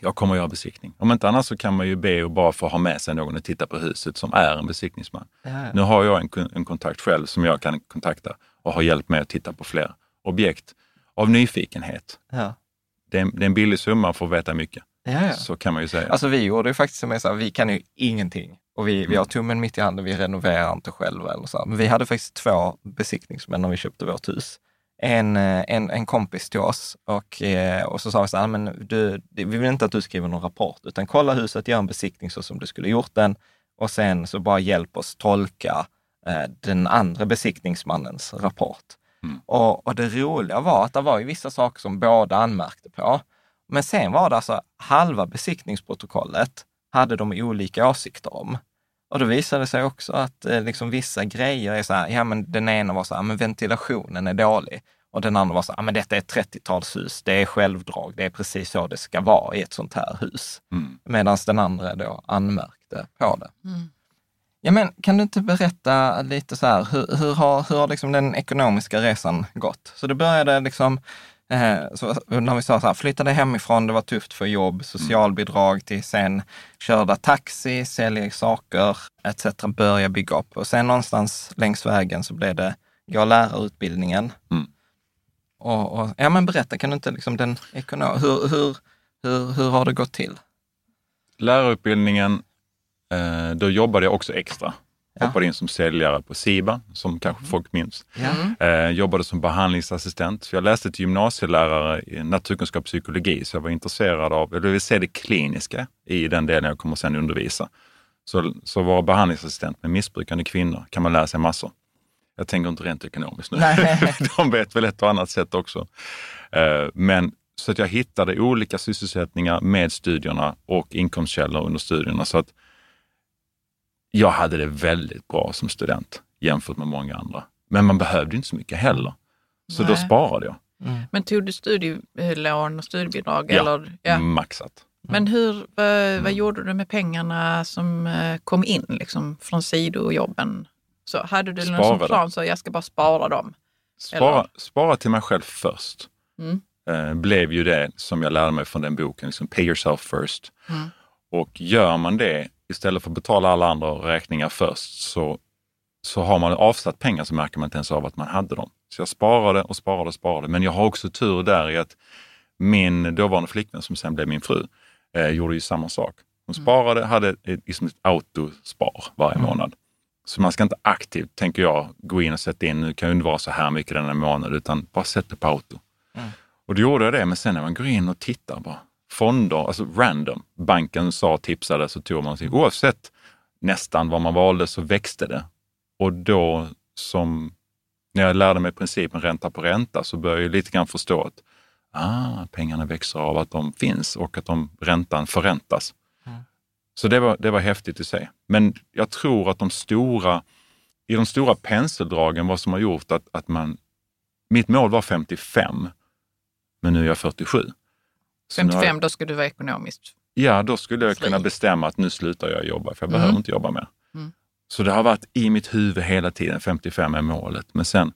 C: Jag kommer att göra besiktning. Om inte annat så kan man ju be och bara få ha med sig någon och titta på huset som är en besiktningsman.
A: Ja.
C: Nu har jag en, en kontakt själv som jag kan kontakta och har hjälpt mig att titta på fler objekt av nyfikenhet.
A: Ja.
C: Det är, det är en billig summa för att veta mycket.
A: Ja, ja.
C: Så kan man ju säga.
A: Alltså vi gjorde ju faktiskt som jag sa, vi kan ju ingenting. Och vi,
C: Mm.
A: vi har tummen mitt i handen, vi renoverar inte själva eller så. här. Men vi hade faktiskt två besiktningsmän när vi köpte vårt hus. En, eh, en, en kompis till oss och, eh, och så sa vi så här, men du, vi vill inte att du skriver någon rapport, utan kolla huset, gör en besiktning så som du skulle gjort den och sen så bara hjälp oss tolka eh, den andra besiktningsmannens rapport.
C: Mm.
A: Och, och det roliga var att det var ju vissa saker som båda anmärkte på. Men sen var det alltså halva besiktningsprotokollet hade de olika åsikter om. Och då visade det sig också att eh, liksom vissa grejer är så här, ja men den ena var så här, men ventilationen är dålig. Och den andra var så här, men detta är ett 30-talshus, det är självdrag, det är precis så det ska vara i ett sånt här hus.
C: Mm.
A: Medan den andra då anmärkte på det.
B: Mm.
A: Ja, men kan du inte berätta lite så här, hur, hur har, hur har liksom den ekonomiska resan gått? Så det började liksom, eh, så, när vi sa så här, flyttade hemifrån, det var tufft för jobb, socialbidrag till sen körda taxi, sälja saker etc. Börja bygga upp. Och sen någonstans längs vägen så blev det, gå lärarutbildningen.
C: Mm.
A: Och, och, ja, men berätta, kan du inte liksom den ekonom, hur, hur, hur, hur har det gått till?
C: Lärarutbildningen, då jobbade jag också extra.
A: Ja.
C: Hoppade in som säljare på Siba, som kanske folk minns.
A: Ja.
C: Eh, jobbade som behandlingsassistent. Så jag läste till gymnasielärare i naturkunskap och psykologi, så jag var intresserad av, eller vill se det kliniska i den delen jag kommer sen undervisa. Så, så vara behandlingsassistent med missbrukande kvinnor kan man lära sig massor. Jag tänker inte rent ekonomiskt nu. De vet väl ett och annat sätt också. Eh, men så att jag hittade olika sysselsättningar med studierna och inkomstkällor under studierna. Så att jag hade det väldigt bra som student jämfört med många andra. Men man behövde inte så mycket heller. Så då
B: Nej.
C: sparade jag.
B: Men tog du studielån och studiebidrag?
C: Ja.
B: Eller, ja.
C: Maxat.
B: Men hur, vad,
C: Mm.
B: vad gjorde du med pengarna som eh, kom in liksom, från sidojobben? Så hade du någon sån plan så jag ska bara spara dem?
C: Spara, spara till mig själv först.
B: Mm.
C: Eh, blev ju det som jag lärde mig från den boken, liksom pay yourself first.
B: Mm.
C: Och gör man det istället för att betala alla andra räkningar först så, så har man avsatt pengar så märker man inte ens av att man hade dem. Så jag sparade och sparade och sparade. Men jag har också tur där i att min dåvarande flickvän som sen blev min fru eh, gjorde ju samma sak. Hon sparade, hade ett, liksom ett autospar varje månad. Så man ska inte aktivt, tänker jag, gå in och sätta in, nu kan jag inte vara så här mycket den här månaden, utan bara sätta det på auto. Och då gjorde jag det, men sen när man går in och tittar bara, fonder, alltså random, banken sa tipsade så tog man sig, oavsett nästan vad man valde så växte det. Och då som, när jag lärde mig principen ränta på ränta så började jag lite grann förstå att ah, pengarna växer av att de finns och att de, räntan förräntas. Så det var, det var häftigt i sig. Men jag tror att de stora, i de stora penseldragen, vad som har gjort att, att man... Mitt mål var 55, men nu är jag 47. Så nu har
B: 55,
C: jag,
B: då ska du vara ekonomiskt
C: ja, då skulle jag
B: Fri.
C: kunna bestämma att nu slutar jag jobba, för jag
B: Mm.
C: behöver inte jobba mer.
B: Mm.
C: Så det har varit i mitt huvud hela tiden, 55 är målet. Men sen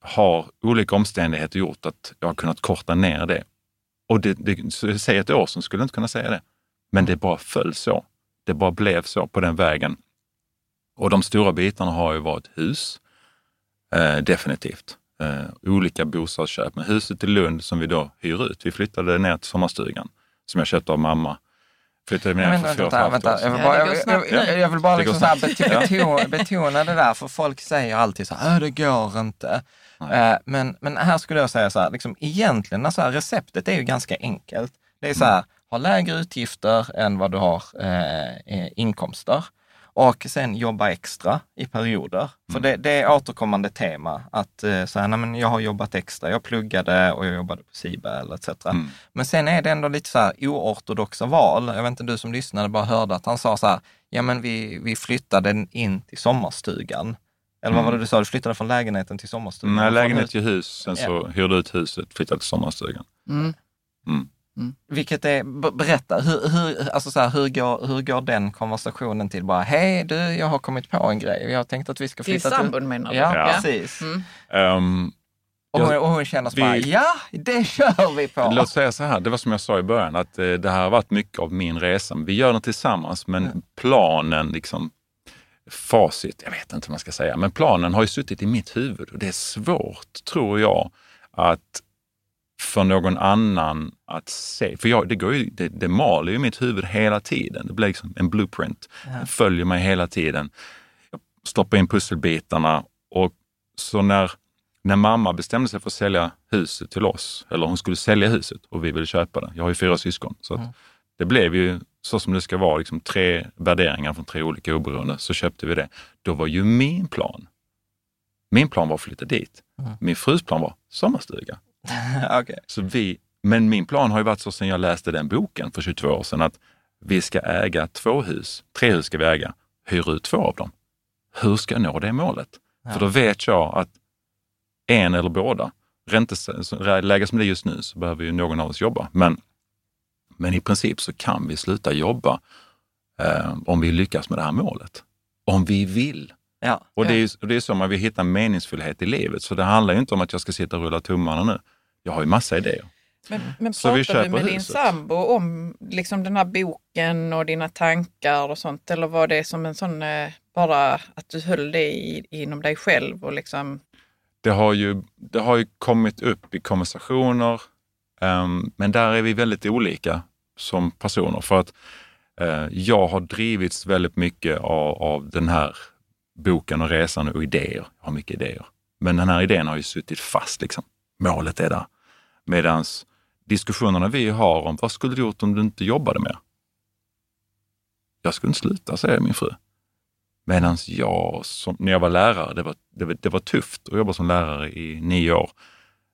C: har olika omständigheter gjort att jag har kunnat korta ner det. Och det, det, säg ett år sedan skulle jag inte kunna säga det. Men det bara föll så. Det bara blev så på den vägen. Och de stora bitarna har ju varit hus, eh, definitivt. Eh, olika bostadsköp. Men huset i Lund som vi då hyr ut, vi flyttade ner till sommarstugan som jag köpte av mamma. Flyttade ner
A: Men
C: för fyra och ett
A: vänta,
C: halvt år
A: vänta. Jag
C: sedan.
A: jag, vill bara liksom så här betona, betona det där, för folk säger alltid så här, "Äh, det går inte. Eh, men, men här skulle jag säga så här, liksom, egentligen, alltså, receptet är ju ganska enkelt. Det är så här, ha lägre utgifter än vad du har eh, eh, inkomster. Och sen jobba extra i perioder. För det, det är återkommande tema att eh, så här, nej, men jag har jobbat extra, jag pluggade och jag jobbade på Siba eller etc.
C: Mm.
A: Men sen är det ändå lite så här oortodoxa val. Jag vet inte, du som lyssnade bara hörde att han sa så här, ja men vi, vi flyttade in till sommarstugan. Eller vad var det du sa, du flyttade från lägenheten till sommarstugan?
C: Nej, lägenhet till hus. Sen så hyrde ut huset, flyttade till sommarstugan.
B: Mm.
A: Vilket är, berätta, hur, hur, alltså så här, hur, går, hur går den konversationen till? Bara, hej du, jag har kommit på en grej. Jag har tänkt att vi ska
B: Till
A: flytta
B: sambon menar du?
A: Ja,
C: Ja.
A: precis.
B: Mm.
C: Ehm,
A: Och, hon, och hon känner så
C: vi-
A: bara, ja, det kör vi på.
C: Låt säga så här, det var som jag sa i början, att eh, det här har varit mycket av min resa. Vi gör den tillsammans, men planen, liksom facit, jag vet inte vad man ska säga, men planen har ju suttit i mitt huvud och det är svårt, tror jag, att för någon annan att se. För jag, det, går ju, det, det maler ju i mitt huvud hela tiden. Det blir liksom en blueprint. Det följer mig hela tiden. Jag stoppar in pusselbitarna och så när, när mamma bestämde sig för att sälja huset till oss, eller hon skulle sälja huset och vi ville köpa det. Jag har ju fyra syskon. Så att det blev ju så som det ska vara, liksom tre värderingar från tre olika oberoende, så köpte vi det. Då var ju min plan, min plan var att flytta dit. Min frus plan var sommarstuga.
A: Okej.
C: Så vi, men min plan har ju varit så sedan jag läste den boken för 22 år sedan att vi ska äga två hus, tre hus ska vi äga, hyra ut två av dem. Hur ska jag nå det målet? För då vet jag att en eller båda, ränteläge som det är just nu så behöver ju någon av oss jobba. Men, men i princip så kan vi sluta jobba eh, om vi lyckas med det här målet. om vi vill.
D: Ja.
C: Och det, är, och det är så man vill hitta meningsfullhet i livet. Så det handlar ju inte om att jag ska sitta och rulla tummarna nu. Jag har ju massa idéer.
B: Men, men
C: Så vi
B: pratar du med din
C: huset.
B: sambo om liksom den här boken och dina tankar och sånt? Eller var det som en sån, eh, bara att du höll det i, inom dig själv och liksom,
C: Det har ju, det har ju kommit upp i konversationer, ehm, men där är vi väldigt olika som personer. För att eh, jag har drivits väldigt mycket av, av den här boken och resan och idéer. Jag har mycket idéer. Men den här idén har ju suttit fast. Liksom. Målet är där. Medan diskussionerna vi har om vad skulle du gjort om du inte jobbade mer? Jag skulle inte sluta, säger min fru. Medan jag, som, när jag var lärare, det var, det, var, det var tufft att jobba som lärare i nio år.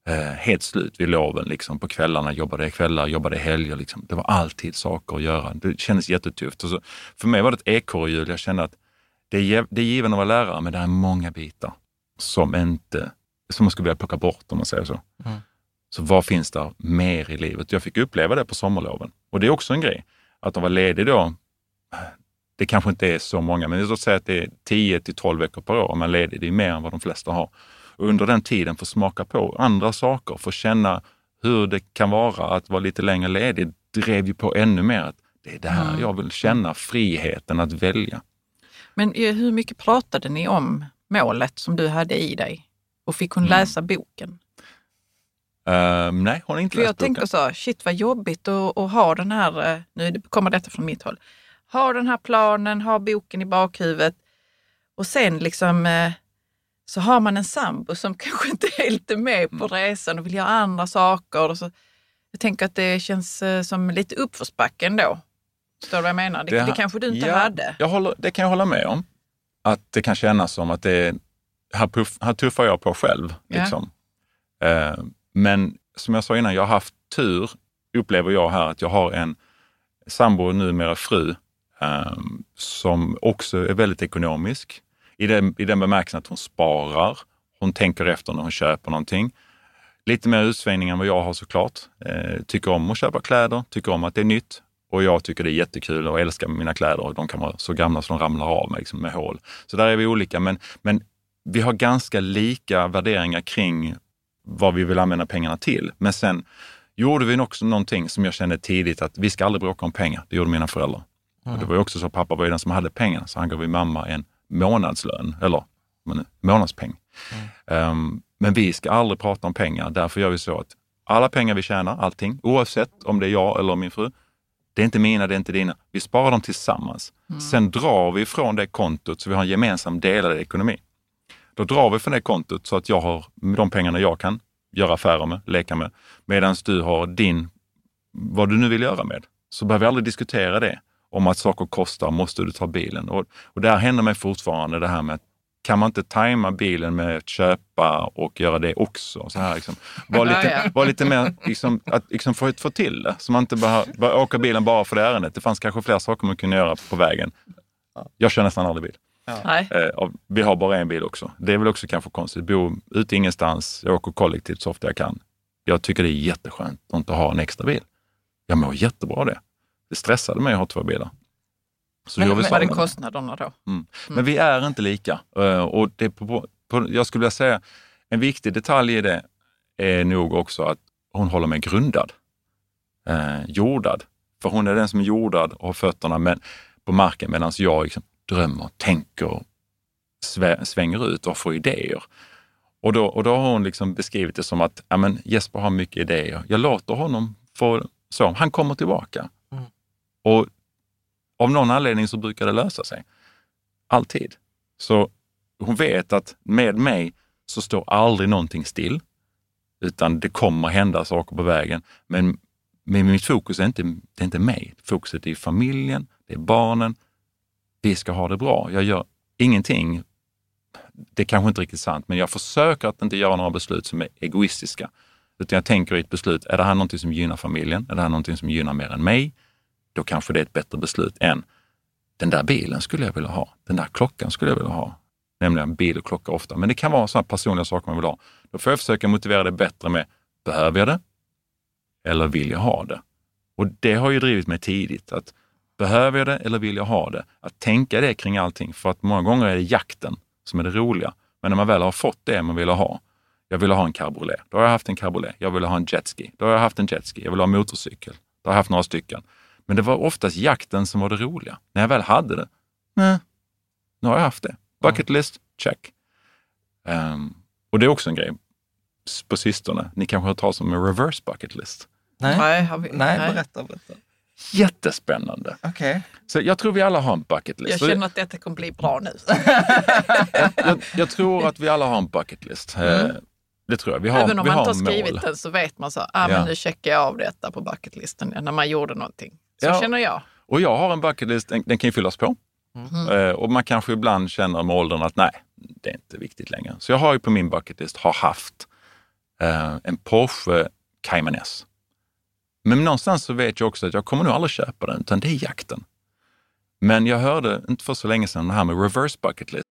C: Eh, helt slut vid loven, liksom, på kvällarna, jobbade jag kvällar, jobbade helger. Liksom. Det var alltid saker att göra. Det kändes jättetufft. Och så, för mig var det ett ekorrhjul. Jag kände att det är, det är given att vara lärare, men det är många bitar som inte, som man skulle vilja plocka bort om man säger så.
D: Mm.
C: Så vad finns där mer i livet? Jag fick uppleva det på sommarloven. Och det är också en grej, att de var ledig då. Det kanske inte är så många, men låt säga att det är 10 till 12 veckor per år man är ledig. Det är mer än vad de flesta har. Och under den tiden få smaka på andra saker, få känna hur det kan vara att vara lite längre ledig, drev ju på ännu mer att det är det här jag vill känna, friheten att välja.
B: men eh, hur mycket pratade ni om målet som du hade i dig? Och fick hon läsa boken?
C: Ehm, nej, hon har inte
B: För jag
C: läst boken.
B: tänker så, shit vad jobbigt att, att ha den här, eh, nu kommer detta från mitt håll, ha den här planen, ha boken i bakhuvudet och sen liksom eh, så har man en sambo som kanske inte är helt med
C: Mm.
B: på resan och vill göra andra saker. Och så, jag tänker att det känns eh, som lite uppförsbacke ändå. Förstår du vad jag menar? Det, det, kanske du inte
C: ja,
B: hade.
C: Jag håller, det kan jag hålla med om. Att det kan kännas som att det är, här, puff, här tuffar jag på själv.
B: Ja.
C: Liksom. Eh, men som jag sa innan, jag har haft tur, upplever jag här, att jag har en sambo, och numera fru, um, som också är väldigt ekonomisk. I den, I den bemärkelsen att hon sparar, hon tänker efter när hon köper någonting. Lite mer utsvängning än vad jag har såklart. Eh, tycker om att köpa kläder, tycker om att det är nytt. Och jag tycker det är jättekul och älskar mina kläder. och De kan vara så gamla så de ramlar av mig liksom, med hål. Så där är vi olika. Men, men vi har ganska lika värderingar kring vad vi vill använda pengarna till. Men sen gjorde vi också någonting som jag kände tidigt att vi ska aldrig bråka om pengar. Det gjorde mina föräldrar. Och det var ju också så att pappa var ju den som hade pengarna, så han gav ju mamma en månadslön, eller men, månadspeng. Ehm, men vi ska aldrig prata om pengar. Därför gör vi så att alla pengar vi tjänar, allting, oavsett om det är jag eller min fru, det är inte mina, det är inte dina. Vi sparar dem tillsammans. Sen drar vi från det kontot så vi har en gemensam delad ekonomi. Då drar vi från det kontot så att jag har de pengarna jag kan göra affärer med, leka med, medan du har din, vad du nu vill göra med. Så behöver vi aldrig diskutera det, om att saker kostar, måste du ta bilen? Och, och där händer mig fortfarande det här med att kan man inte tajma bilen med att köpa och göra det också? Så här, liksom. Var lite, var lite mer, liksom, att liksom få, få till det. Så man inte bara, bara åka bilen bara för det ärendet. Det fanns kanske fler saker man kunde göra på vägen. Jag kör nästan aldrig bil.
B: Nej.
C: Eh, vi har bara en bil också. Det är väl också kanske konstigt. Bo ute ingenstans, jag åker kollektivt så ofta jag kan. Jag tycker det är jätteskönt att inte ha en extra bil. Jag mår jättebra av det. Det stressade mig att ha två bilar. Så
B: Men, men vad är kostnaderna då?
C: Mm. Men vi är inte lika. Eh, Och det på, på, jag skulle vilja säga, en viktig detalj i det är nog också att hon håller mig grundad. Eh, jordad. För hon är den som är jordad och har fötterna med, på marken medan jag liksom drömmer, tänker, svä, svänger ut och får idéer. Och då, och då har hon liksom beskrivit det som att ja, men Jesper har mycket idéer. Jag låter honom få så. Han kommer tillbaka. Och av någon anledning så brukar det lösa sig. Alltid. Så hon vet att med mig så står aldrig någonting still, utan det kommer hända saker på vägen. Men, men mitt fokus är inte, det är inte mig. Fokuset är familjen, det är barnen. Vi ska ha det bra. Jag gör ingenting. Det är kanske inte riktigt sant, men jag försöker att inte göra några beslut som är egoistiska. Utan jag tänker i ett beslut, är det här någonting som gynnar familjen? Är det här någonting som gynnar mer än mig? Då kanske det är ett bättre beslut än den där bilen skulle jag vilja ha. Den där klockan skulle jag vilja ha. Nämligen bil och klocka ofta. Men det kan vara sådana personliga saker man vill ha. Då får jag försöka motivera det bättre med, behöver jag det? Eller vill jag ha det? Och det har ju drivit mig tidigt att Behöver jag det eller vill jag ha det? Att tänka det kring allting, för att många gånger är det jakten som är det roliga. Men när man väl har fått det man vill ha, jag vill ha en cabriolet, då har jag haft en cabriolet. Jag vill ha en jetski, då har jag haft en jetski. Jag vill ha en motorcykel, då har jag haft några stycken. Men det var oftast jakten som var det roliga. När jag väl hade det, nej, nu har jag haft det. Bucket list, check. Um, och det är också en grej på sistone. Ni kanske har hört talas om en reverse bucket list?
A: Nej,
B: Nej, har vi-
A: nej,
B: nej.
A: berätta. berätta.
C: Jättespännande.
A: Okej.
C: Så jag tror vi alla har en bucket list.
B: Jag känner att detta kommer bli bra nu.
C: jag, jag tror att vi alla har en bucket list. Eh, Det tror jag. Vi har,
B: Mm. Även om
C: vi
B: man
C: har
B: inte har skrivit
C: mål.
B: den så vet man så, ah, men
C: Ja.
B: nu checkar jag av detta på bucketlisten när man gjorde någonting. Så
C: Ja.
B: känner jag.
C: Och jag har en bucket list, den, den kan ju fyllas på.
B: Mm.
C: Och man kanske ibland känner med åldern att nej, det är inte viktigt längre. Så jag har ju på min bucket list, har haft eh, en Porsche Cayman S. Men någonstans så vet jag också att jag kommer nog aldrig köpa den, utan det är jakten. Men jag hörde inte för så länge sedan det här med reverse bucket list.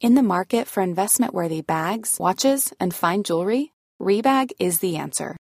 E: In the market for investment-worthy bags, watches, and fine jewelry, Rebag is the answer.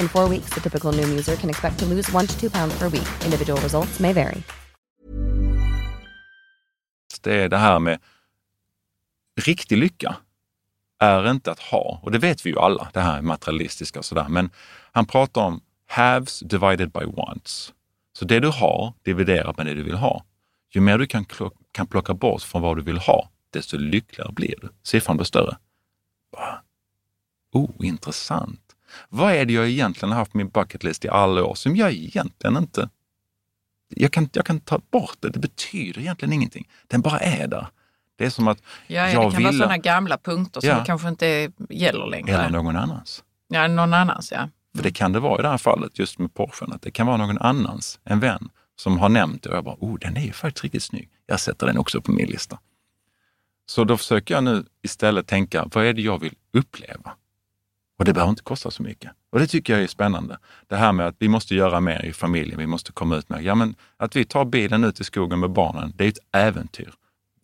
F: In four weeks, the typical new user can expect to lose one to two pounds per week. Individual results may vary.
C: Det är det här med riktig lycka är inte att ha, och det vet vi ju alla, det här materialistiska och sådär. Men han pratar om haves divided by wants. Så det du har dividerat med det du vill ha. Ju mer du kan, kan plocka bort från vad du vill ha, desto lyckligare blir du. Siffran blir större. Bara, Oh, intressant. Vad är det jag egentligen har haft på min bucket list i alla år som jag egentligen inte... Jag kan, jag kan ta bort det, det betyder egentligen ingenting. Den bara är där. Det är som att
B: Ja, ja,
C: jag
B: det kan vara sådana gamla punkter som
C: Ja.
B: kanske inte gäller längre.
C: eller någon annans.
B: Ja, någon annans ja.
C: För det kan det vara i det här fallet, just med Porschen, att det kan vara någon annans, en vän, som har nämnt det och jag bara, oh, den är ju faktiskt riktigt snygg. Jag sätter den också på min lista. Så då försöker jag nu istället tänka, vad är det jag vill uppleva? Och det behöver inte kosta så mycket. Och det tycker jag är spännande. Det här med att vi måste göra mer i familjen, vi måste komma ut mer. Ja, men att vi tar bilen ut i skogen med barnen, det är ett äventyr.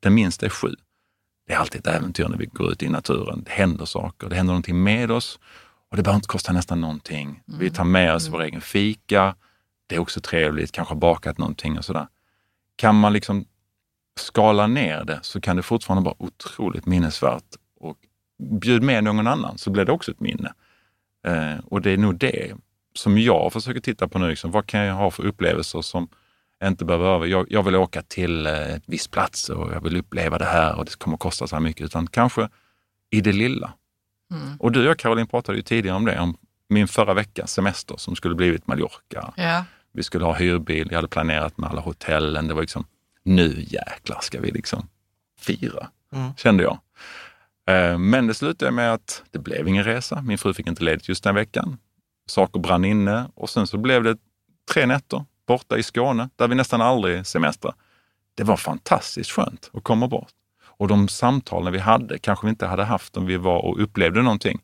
C: Den minsta är sju. Det är alltid ett äventyr när vi går ut i naturen. Det händer saker, det händer någonting med oss och det behöver inte kosta nästan någonting. Vi tar med oss vår egen fika. Det är också trevligt, kanske bakat någonting och sådär. Kan man liksom skala ner det så kan det fortfarande vara otroligt minnesvärt. Och bjud med någon annan så blir det också ett minne. Eh, och det är nog det som jag försöker titta på nu. Liksom, vad kan jag ha för upplevelser som inte behöver över. Jag, jag vill åka till eh, ett viss plats och jag vill uppleva det här och det kommer att kosta så här mycket. Utan kanske i det lilla. Och du och Caroline pratade ju tidigare om det, om min förra veckas semester som skulle blivit Mallorca.
B: Ja,
C: Vi skulle ha hyrbil, jag hade planerat med alla hotellen. Det var liksom, nu jäklar ska vi liksom fira, kände jag. Eh, Men det slutade med att det blev ingen resa. Min fru fick inte ledigt just den veckan. Saker brann inne och sen så blev det tre nätter borta i Skåne, där vi nästan aldrig semestrar. Det var fantastiskt skönt att komma bort. Och de samtalen vi hade kanske vi inte hade haft om vi var och upplevde någonting.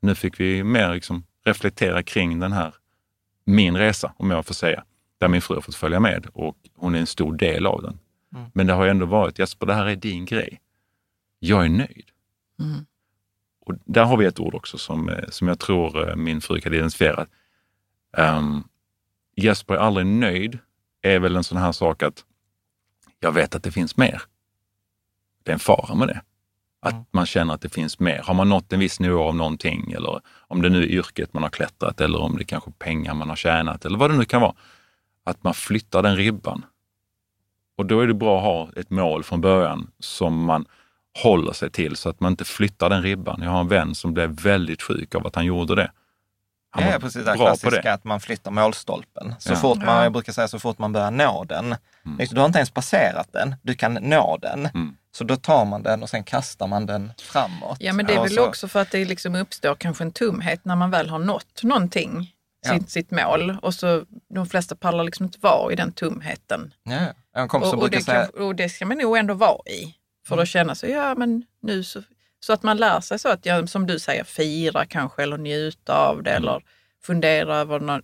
C: Nu fick vi mer liksom reflektera kring den här, min resa, om jag får säga, där min fru har fått följa med och hon är en stor del av den. Men det har ändå varit, Jesper, det här är din grej. Jag är nöjd. Och där har vi ett ord också som, eh, som jag tror eh, min fru kan identifiera. Um, Jesper är aldrig nöjd är väl en sån här sak att jag vet att det finns mer. Det är en fara med det. Att mm. man känner att det finns mer. Har man nått en viss nivå av någonting eller om det nu är yrket man har klättrat eller om det är kanske pengar man har tjänat eller vad det nu kan vara. Att man flyttar den ribban. Och då är det bra att ha ett mål från början som man håller sig till så att man inte flyttar den ribban. Jag har en vän som blev väldigt sjuk av att han gjorde det.
A: Han ja, precis. Det klassiska att man flyttar målstolpen. Så ja. fort man, jag brukar säga så fort man börjar nå den. Mm. Du har inte ens passerat den, du kan nå den. Mm. Så då tar man den och sen kastar man den framåt.
B: Ja, men det är väl så... också för att det liksom uppstår kanske en tomhet när man väl har nått någonting, ja. sitt, sitt mål. Och så de flesta pallar liksom inte vara i den tomheten.
A: Ja, en kompis
B: och, och, det säga... kan, och det ska man nog ändå vara i. För att känna sig, ja men nu så så att man lär sig så att, ja, som du säger, fira kanske eller njuta av det mm. eller fundera över någon,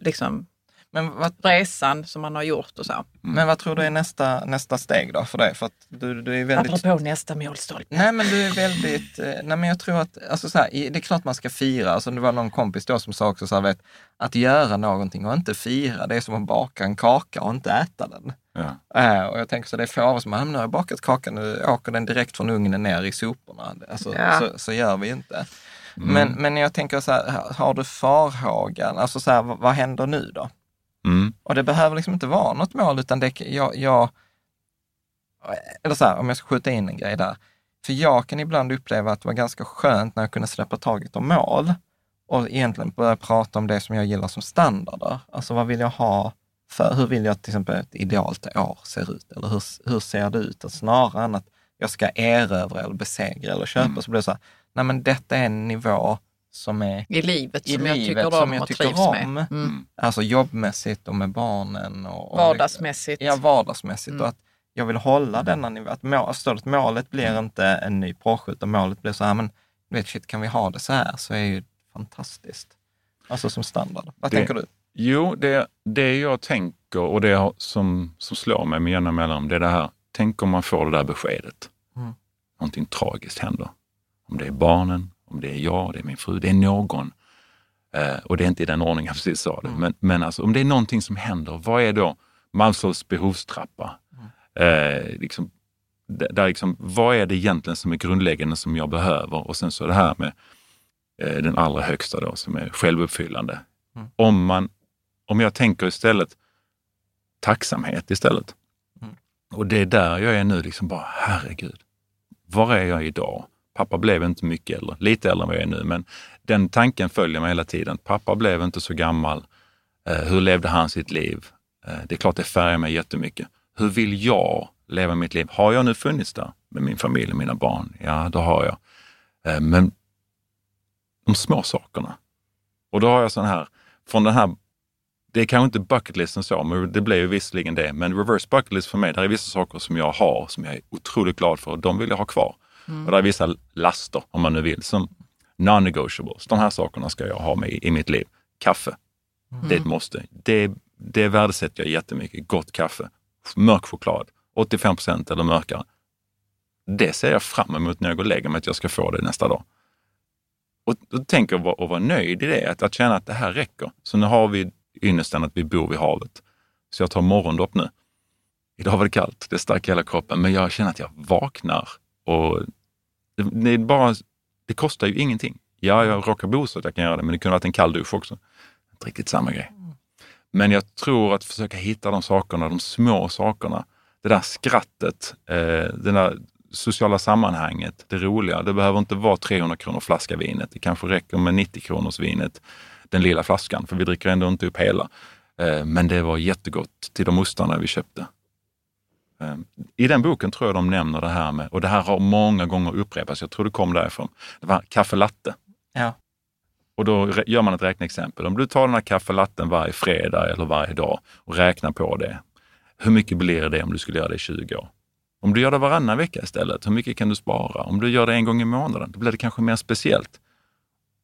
B: liksom, men vad, resan som man har gjort och så. Mm.
A: Men vad tror du är nästa, nästa steg då för dig? För att du, du är väldigt...
B: Apropå nästa målstolpe.
A: Nej men du är väldigt, eh, nej men jag tror att, alltså så här, det är klart man ska fira. Alltså det var någon kompis då som sa också så här, vet, att göra någonting och inte fira, det är som att baka en kaka och inte äta den. Ja. Äh, och jag tänker så det är få av oss som, nu har jag bakat kakan, nu åker den direkt från ugnen ner i soporna. Alltså, ja. så, så gör vi inte. Mm. Men, men jag tänker så här, har du farhågan, alltså så här, vad händer nu då? Mm. Och det behöver liksom inte vara något mål, utan det, jag, jag eller så här, om jag ska skjuta in en grej där. För jag kan ibland uppleva att det var ganska skönt när jag kunde släppa taget om mål och egentligen börja prata om det som jag gillar som standarder. Alltså vad vill jag ha för, hur vill jag till exempel ett idealt år ser ut? Eller hur, hur ser det ut? Och snarare än att jag ska erövra eller besegra eller köpa, mm. så blir det så här, nej men detta är en nivå som är
B: i livet, i som, livet, jag tycker om som jag tycker om. Med. Mm.
A: Alltså jobbmässigt och med barnen. Och, och
B: vardagsmässigt.
A: Ja, vardagsmässigt. Mm. Och att jag vill hålla denna nivå. Att mål, att målet blir mm. inte en ny Porsche, utan målet blir så här, men vet, shit, kan vi ha det så här så är ju fantastiskt. Alltså som standard. Vad det, tänker du?
C: Jo, det, det jag tänker och det som, som slår mig med jämna mellanrum, det är det här, tänk om man får det där beskedet. Mm. Någonting tragiskt händer. Om det är barnen, om det är jag, det är min fru, det är någon. Eh, och det är inte i den ordningen jag precis sa det. Mm. Men, men alltså, om det är någonting som händer, vad är då Maslows behovstrappa? Mm. Eh, liksom, där liksom, vad är det egentligen som är grundläggande som jag behöver? Och sen så det här med eh, den allra högsta då, som är självuppfyllande. Mm. Om, man, om jag tänker istället tacksamhet istället. Mm. Och det är där jag är nu, liksom bara herregud, var är jag idag? Pappa blev inte mycket äldre, lite äldre än vad jag är nu, men den tanken följer mig hela tiden. Pappa blev inte så gammal. Eh, hur levde han sitt liv? Eh, det är klart det färgar mig jättemycket. Hur vill jag leva mitt liv? Har jag nu funnits där med min familj och mina barn? Ja, det har jag. Eh, men de små sakerna. Och då har jag sån här, från den här, det är kanske inte bucketlisten så, men det blev ju visserligen det. Men reverse bucketlist för mig, där är vissa saker som jag har som jag är otroligt glad för och de vill jag ha kvar. Mm. Och det är vissa laster, om man nu vill, som non-negotiables. De här sakerna ska jag ha med i, mitt liv. Kaffe, mm. det är ett måste. Det, det värdesätter jag jättemycket. Gott kaffe, mörk choklad, 85 procent eller mörkare. Det ser jag fram emot när jag går och lägger mig, att jag ska få det nästa dag. Och då tänker jag att vara nöjd i det, att, att känna att det här räcker. Så nu har vi ynnesten att vi bor vid havet. Så jag tar morgondopp nu. Idag var det kallt, det stack hela kroppen, men jag känner att jag vaknar och det, är bara, det kostar ju ingenting. Ja, jag råkar bo så att jag kan göra det, men det kunde varit en kall dusch också. Inte riktigt samma grej. Men jag tror att försöka hitta de sakerna, de små sakerna. Det där skrattet, eh, det där sociala sammanhanget, det roliga. Det behöver inte vara 300 kronor flaska vinet. Det kanske räcker med 90 kronors vinet, den lilla flaskan, för vi dricker ändå inte upp hela. Eh, men det var jättegott till de ostarna vi köpte. Ehm, I den boken tror jag de nämner det här med, och det här har många gånger upprepats, jag tror det kom därifrån, det var kaffe latte.
A: Ja.
C: Och då gör man ett räkneexempel. Om du tar den här kaffelatten varje fredag eller varje dag och räknar på det. Hur mycket blir det om du skulle göra det i 20 år? Om du gör det varannan vecka istället, hur mycket kan du spara? Om du gör det en gång i månaden, då blir det kanske mer speciellt.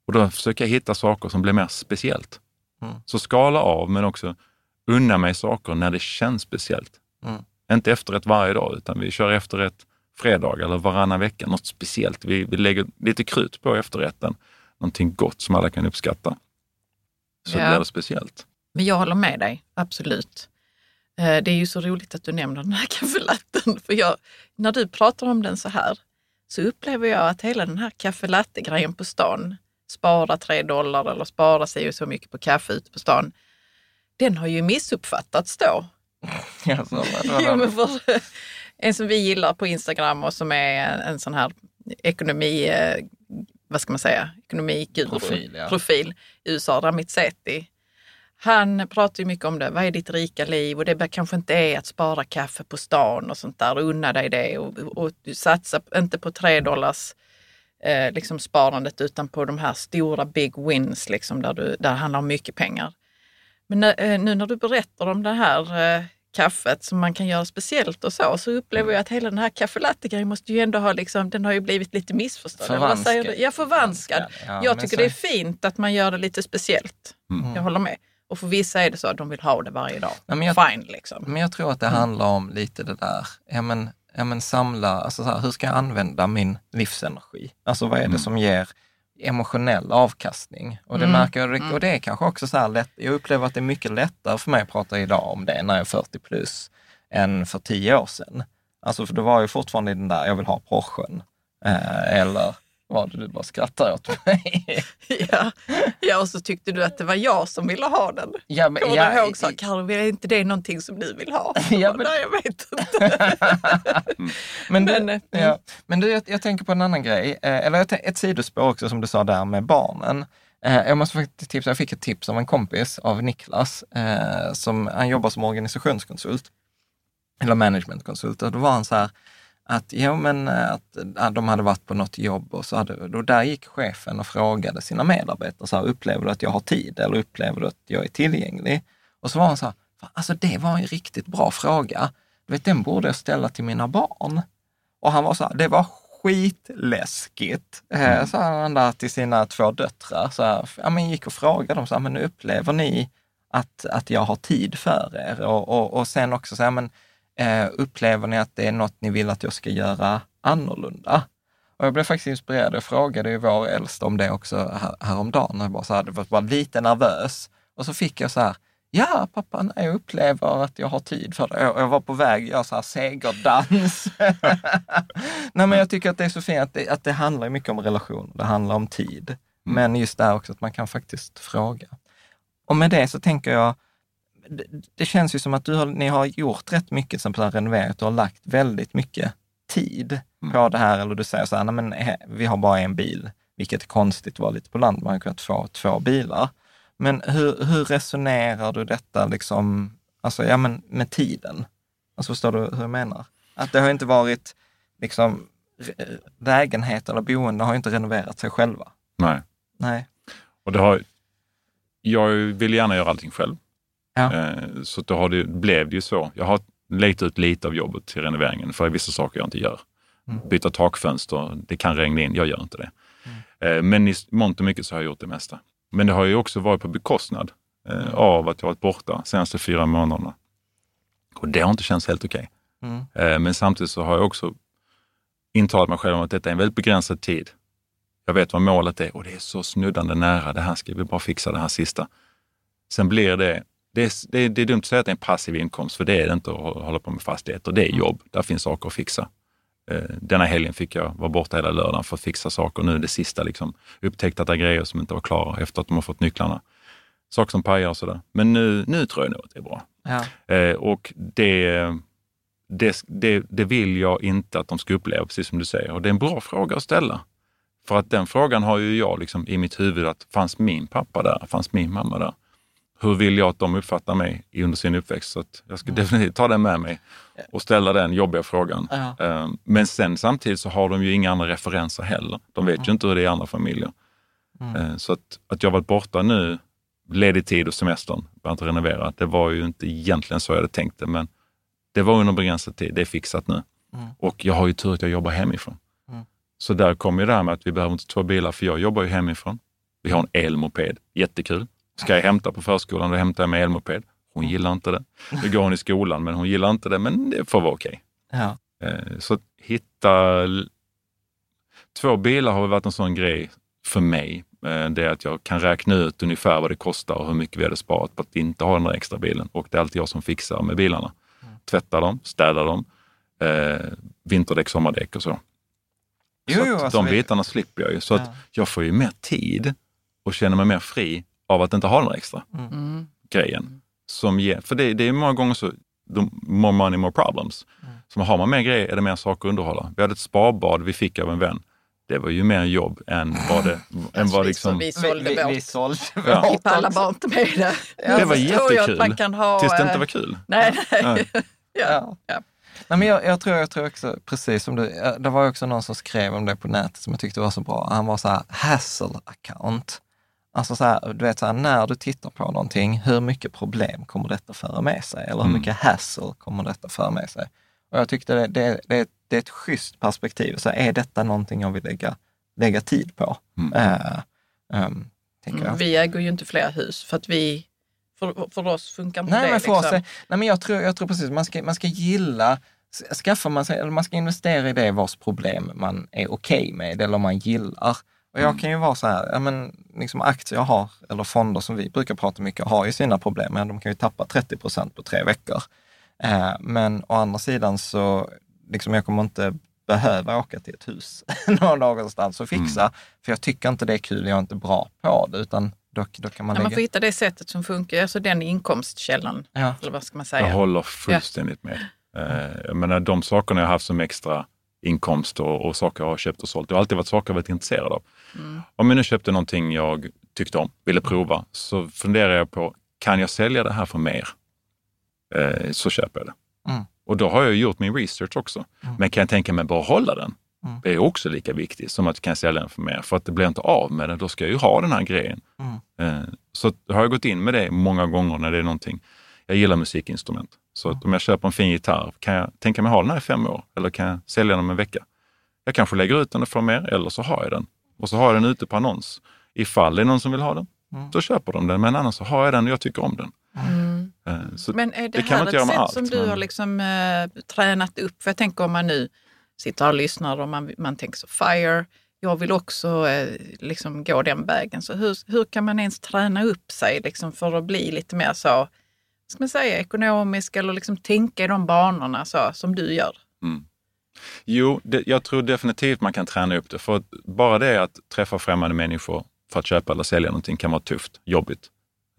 C: Och då försöker jag hitta saker som blir mer speciellt. Mm. Så skala av, men också unna mig saker när det känns speciellt. Mm. Inte efterrätt varje dag, utan vi kör efterrätt fredag eller varannan vecka, något speciellt. Vi, vi lägger lite krut på efterrätten, någonting gott som alla kan uppskatta. Så
B: Ja.
C: blir det speciellt.
B: Men jag håller med dig, absolut. Eh, Det är ju så roligt att du nämner den här kaffelatten. För jag, när du pratar om den så här så upplever jag att hela den här kaffelatte-grejen på stan, spara tre dollar eller spara sig och så mycket på kaffe ute på stan, den har ju missuppfattats då.
A: Alltså,
B: Jo, men för, en som vi gillar på Instagram och som är en, en sån här ekonomi, eh, vad ska man säga, ekonomiguru,
A: Profil, ja.
B: profil i USA, Ramit Sethi. Han pratar ju mycket om det, vad är ditt rika liv? Och det kanske inte är att spara kaffe på stan och sånt där, unna dig det och, och du satsa inte på tre dollars eh, liksom sparandet utan på de här stora big wins liksom, där, du, där det handlar om mycket pengar. Men nu, eh, nu när du berättar om det här eh, kaffet som man kan göra speciellt och så, så upplever jag att hela den här kaffelatte-grejen måste ju ändå ha, liksom, den har ju blivit lite missförstådd.
A: Förvanskad.
B: Ja, förvanskad.
A: Ja,
B: jag tycker
A: så-
B: det är fint att man gör det lite speciellt. Jag håller med. Och för vissa är det så att de vill ha det varje dag.
A: Ja, men jag-
B: Fine liksom.
A: Men jag tror att det handlar om lite det där, ja men, ja, men samla, alltså så här, hur ska jag använda min livsenergi? Alltså vad är det som ger emotionell avkastning? Och det märker jag, och det är kanske också så här lätt, jag upplever att det är mycket lättare för mig att prata idag om det när jag är 40 plus än för 10 år sedan. Alltså för då var jag fortfarande den där, jag vill ha Porschen. Eh, eller vad du bara skrattar åt mig.
B: Ja. ja, och så tyckte du att det var jag som ville ha den.
A: ja, men,
B: Kommer
A: ja,
B: du ihåg så? Carro, är inte det någonting som du vill ha?
A: Ja, men-
B: Nej, jag vet inte.
A: Men du,
B: Men, eh,
A: ja, men du jag, jag tänker på en annan grej, eh, eller ett sidospår också som du sa där med barnen. Eh, jag måste faktiskt tipsa, jag fick ett tips av en kompis, av Niklas, som, han jobbar som organisationskonsult, eller managementkonsult, och då var han så här, att, jo, men, eh, att ja, de hade varit på något jobb och så hade, då där gick chefen och frågade sina medarbetare, så här, upplever du att jag har tid eller upplever du att jag är tillgänglig? Och så var han så här, "Fan, alltså det var en riktigt bra fråga. Du vet, den borde jag ställa till mina barn. Och han var så här, det var skitläskigt. Eh, sa han där till sina två döttrar. Så här, ja, men gick och frågade dem, så här, men upplever ni att, att jag har tid för er? Och, och, och sen också så här, men eh, upplever ni att det är något ni vill att jag ska göra annorlunda? Och jag blev faktiskt inspirerad. Jag frågade ju vår äldsta om det också här, häromdagen. Jag bara så här, det var bara lite nervös. Och så fick jag så här, ja pappa, nej, jag upplever att jag har tid för det. Jag, jag var på väg att göra så här segerdans. nej men jag tycker att det är så fint att det, att det handlar mycket om relation. Det handlar om tid. Men just det här också att man kan faktiskt fråga. Och med det så tänker jag, det, det känns ju som att du har, ni har gjort rätt mycket som på renoverat. Du har lagt väldigt mycket tid på det här. Eller du säger så här, nej men eh, vi har bara en bil, vilket är konstigt vara lite på land. Man har kunnat få två bilar. Men hur, hur resonerar du detta liksom, alltså, ja, men med tiden? Alltså förstår du hur jag menar? Att det har inte varit, liksom, re- lägenhet eller boende har inte renoverat sig själva.
C: Nej.
A: Nej.
C: Och det har, jag vill gärna göra allting själv.
A: Ja.
C: Eh, Så då har det, blev det ju så. Jag har lagt ut lite av jobbet till renoveringen för vissa saker jag inte gör.
A: Mm.
C: Byta takfönster, det kan regna in, jag gör inte det. Eh, Men i mångt och mycket så har jag gjort det mesta. Men det har ju också varit på bekostnad eh, av att jag varit borta de senaste fyra månaderna. Och det har inte känts helt okej.
A: Mm.
C: Eh, Men samtidigt så har jag också intalat mig själv om att detta är en väldigt begränsad tid. Jag vet vad målet är och det är så snuddande nära. Det här ska vi bara fixa, det här sista. Sen blir det, det är, det är, det är dumt att säga att det är en passiv inkomst, för det är det inte att hålla på med fastigheter. Det är jobb, där finns saker att fixa. Eh, Denna helgen fick jag vara borta hela lördagen för att fixa saker. Nu är det sista, liksom, upptäckt att det är grejer som inte var klara efter att de har fått nycklarna. Saker som pajar och sådär. Men nu, nu tror jag nog att det är bra.
A: Ja.
C: Eh, och det, det, det, det vill jag inte att de ska uppleva, precis som du säger. Och det är en bra fråga att ställa. För att den frågan har ju jag liksom i mitt huvud, att fanns min pappa där? Fanns min mamma där? Hur vill jag att de uppfattar mig under sin uppväxt? Så jag ska definitivt ta den med mig och ställa den jobbiga frågan. Eh, Men sen samtidigt så har de ju inga andra referenser heller. De vet ju inte hur det är i andra familjer. Eh, Så att, att jag varit borta nu, ledig tid och semestern, börjat renovera, det var ju inte egentligen så jag hade tänkt det, men det var under begränsad tid. Det är fixat nu. Och jag har ju tur att jag jobbar hemifrån. Så där kommer ju det här med att vi behöver inte två bilar, för jag jobbar ju hemifrån. Vi har en elmoped, jättekul. Ska jag hämta på förskolan, då hämtar jag med elmoped. Hon gillar inte det. Nu går hon i skolan, men hon gillar inte det, men det får vara okej.
A: Ja.
C: Eh, Så att hitta... Två bilar har varit en sån grej för mig. Eh, Det är att jag kan räkna ut ungefär vad det kostar och hur mycket vi hade sparat på att inte ha den där extra bilen. Och det är alltid jag som fixar med bilarna. Tvättar dem, städar dem, eh, vinterdäck, sommardäck och så.
A: Jo,
C: så
A: jo,
C: att
A: alltså
C: de
A: vi-
C: bitarna slipper jag ju. Så att
A: Ja.
C: jag får ju mer tid och känner mig mer fri av att inte ha den där extra
B: Mm.
C: grejen. Som ger, för det, det är många gånger så, the more money, more problems. Så har man mer grejer är det mer saker att underhålla. Vi hade ett sparbad vi fick av en vän. Det var ju mer jobb än vad det... än vad liksom,
B: vi sålde
A: vi, vi, vi sålde
C: Ja.
B: Vi
A: också.
B: bara inte med det.
C: det var
B: Jag ju att
C: jättekul.
B: man kan ha,
C: tills det inte
B: eh,
C: var kul.
B: Nej, nej. Ja.
A: Ja.
B: Ja.
A: Nej, men jag, jag, tror, jag tror också, precis som du, eh, det var också någon som skrev om det på nätet som jag tyckte var så bra. Han var så här, hassle account. Alltså så här, du vet så här, när du tittar på någonting, hur mycket problem kommer detta föra med sig? Eller hur
C: Mm.
A: mycket hassle kommer detta föra med sig? Och jag tyckte det, det, det, det är ett schysst perspektiv. Så här, är detta någonting jag vill lägga, lägga tid på?
C: Mm.
A: Tänker jag.
B: Mm, Vi äger ju inte fler hus för att vi, för, för oss funkar inte
A: Nej,
B: det.
A: men för oss
B: liksom.
A: är, nej, men jag tror, jag tror precis, man ska, man ska gilla, skaffar man sig, eller man ska investera i det vars problem man är okej med eller man gillar. Och jag kan ju vara så här, ja, men liksom aktier jag har, eller fonder som vi brukar prata mycket har ju sina problem, men de kan ju tappa 30 procent på tre veckor. Eh, men å andra sidan så, liksom jag kommer inte behöva åka till ett hus någon någonstans och fixa, för jag tycker inte det är kul, jag är inte bra på det, utan då, då kan man
B: Ja, man
A: lägga...
B: får hitta det sättet som funkar, alltså den inkomstkällan.
A: Ja.
B: Eller vad ska man
C: Jag
B: säga?
C: håller fullständigt med. Eh, Jag menar, de sakerna jag har haft som extra inkomst och, saker jag har köpt och sålt, det har alltid varit saker jag varit intresserad av. Om jag nu köpte någonting jag tyckte om, ville prova, så funderar jag på, kan jag sälja det här för mer? Eh, så köper jag det.
A: Mm.
C: Och då har jag gjort min research också. Men kan jag tänka mig behålla den?
A: Mm.
C: Det är också lika viktigt som att kan jag sälja den för mer. För att det blir inte av med den, då ska jag ju ha den här grejen.
A: Mm.
C: Eh, Så har jag gått in med det många gånger när det är någonting. Jag gillar musikinstrument. Så att om jag köper en fin gitarr, kan jag tänka mig ha den här i fem år? Eller kan jag sälja den om en vecka? Jag kanske lägger ut den och får mer, eller så har jag den. Och så har jag den ute på annons. Ifall det är någon som vill ha den,
A: Mm.
C: då köper de den. Men annars så har jag den och jag tycker om den.
B: Mm.
C: Eh, Så
B: Men är det,
C: det
B: här ett sätt
C: allt,
B: som du
C: men-
B: har liksom, eh, tränat upp? För jag tänker om man nu sitter och lyssnar och man, man tänker så FIRE, jag vill också eh, liksom gå den vägen. Så hur, hur kan man ens träna upp sig liksom för att bli lite mer så, ska man säga, ekonomisk eller liksom tänka i de banorna så, som du gör?
C: Jo, det, jag tror definitivt man kan träna upp det. För bara det att träffa främmande människor för att köpa eller sälja någonting kan vara tufft, jobbigt.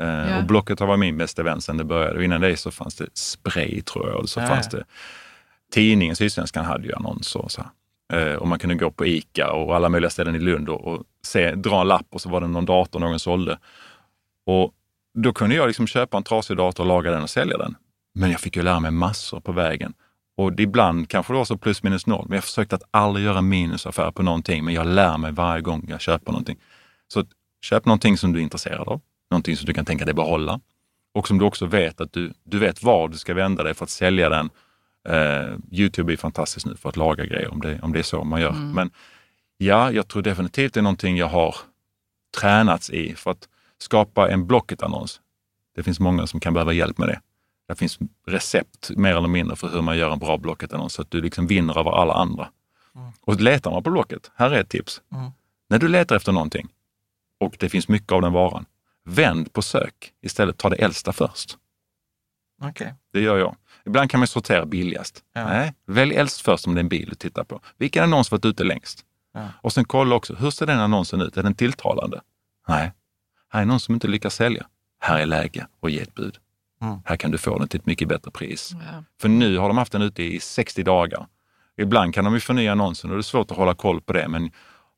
C: Eh,
B: Ja.
C: Och Blocket har varit min bästa vän sedan det började. Och innan det så fanns det spray tror jag. Och så
A: Ja,
C: fanns det tidningen Sydsvenskan hade ju annonser och så. Eh, Och man kunde gå på ICA och alla möjliga ställen i Lund och, och se, dra en lapp och så var det någon dator någon sålde. Och då kunde jag liksom köpa en trasig dator och laga den och sälja den. Men jag fick ju lära mig massor på vägen. Och ibland kanske det var så plus minus noll, men jag försökte att aldrig göra minusaffär på någonting, men jag lär mig varje gång jag köper någonting. Så köp någonting som du är intresserad av, någonting som du kan tänka dig behålla och som du också vet att du, du vet var du ska vända dig för att sälja den. Eh, Youtube är fantastiskt nu för att laga grejer om det, om det är så man gör. Men ja, jag tror definitivt det är någonting jag har tränats i för att skapa en Blocket-annons. Det finns många som kan behöva hjälp med det. Det finns recept mer eller mindre för hur man gör en bra Blocket-annons så att du liksom vinner över alla andra. Och letar man på Blocket, här är ett tips.
A: Mm.
C: När du letar efter någonting och det finns mycket av den varan, vänd på sök istället. Ta det äldsta först.
A: Okej.
C: Det gör jag. Ibland kan man sortera billigast.
A: Ja.
C: Nej, välj äldst först om det är en bil du tittar på. Vilken annons varit ute längst?
A: Ja.
C: Och sen kolla också, hur ser den annonsen ut? Är den tilltalande? Nej, här är någon som inte lyckas sälja. Här är läge och ge ett bud.
A: Mm.
C: Här kan du få den till ett mycket bättre pris.
B: Ja.
C: För nu har de haft den ute i 60 dagar. Ibland kan de ju förnya annonsen och det är svårt att hålla koll på det. Men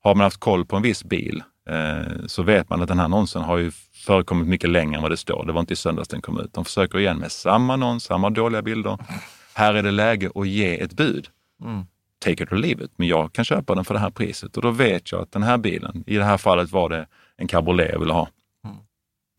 C: har man haft koll på en viss bil eh, så vet man att den här annonsen har ju förekommit mycket längre än vad det står. Det var inte i söndags den kom ut. De försöker igen med samma annons, samma dåliga bilder. Här är det läge att ge ett bud.
A: Mm.
C: Take it or leave it. Men jag kan köpa den för det här priset och då vet jag att den här bilen, i det här fallet var det en cabriolet jag ville ha.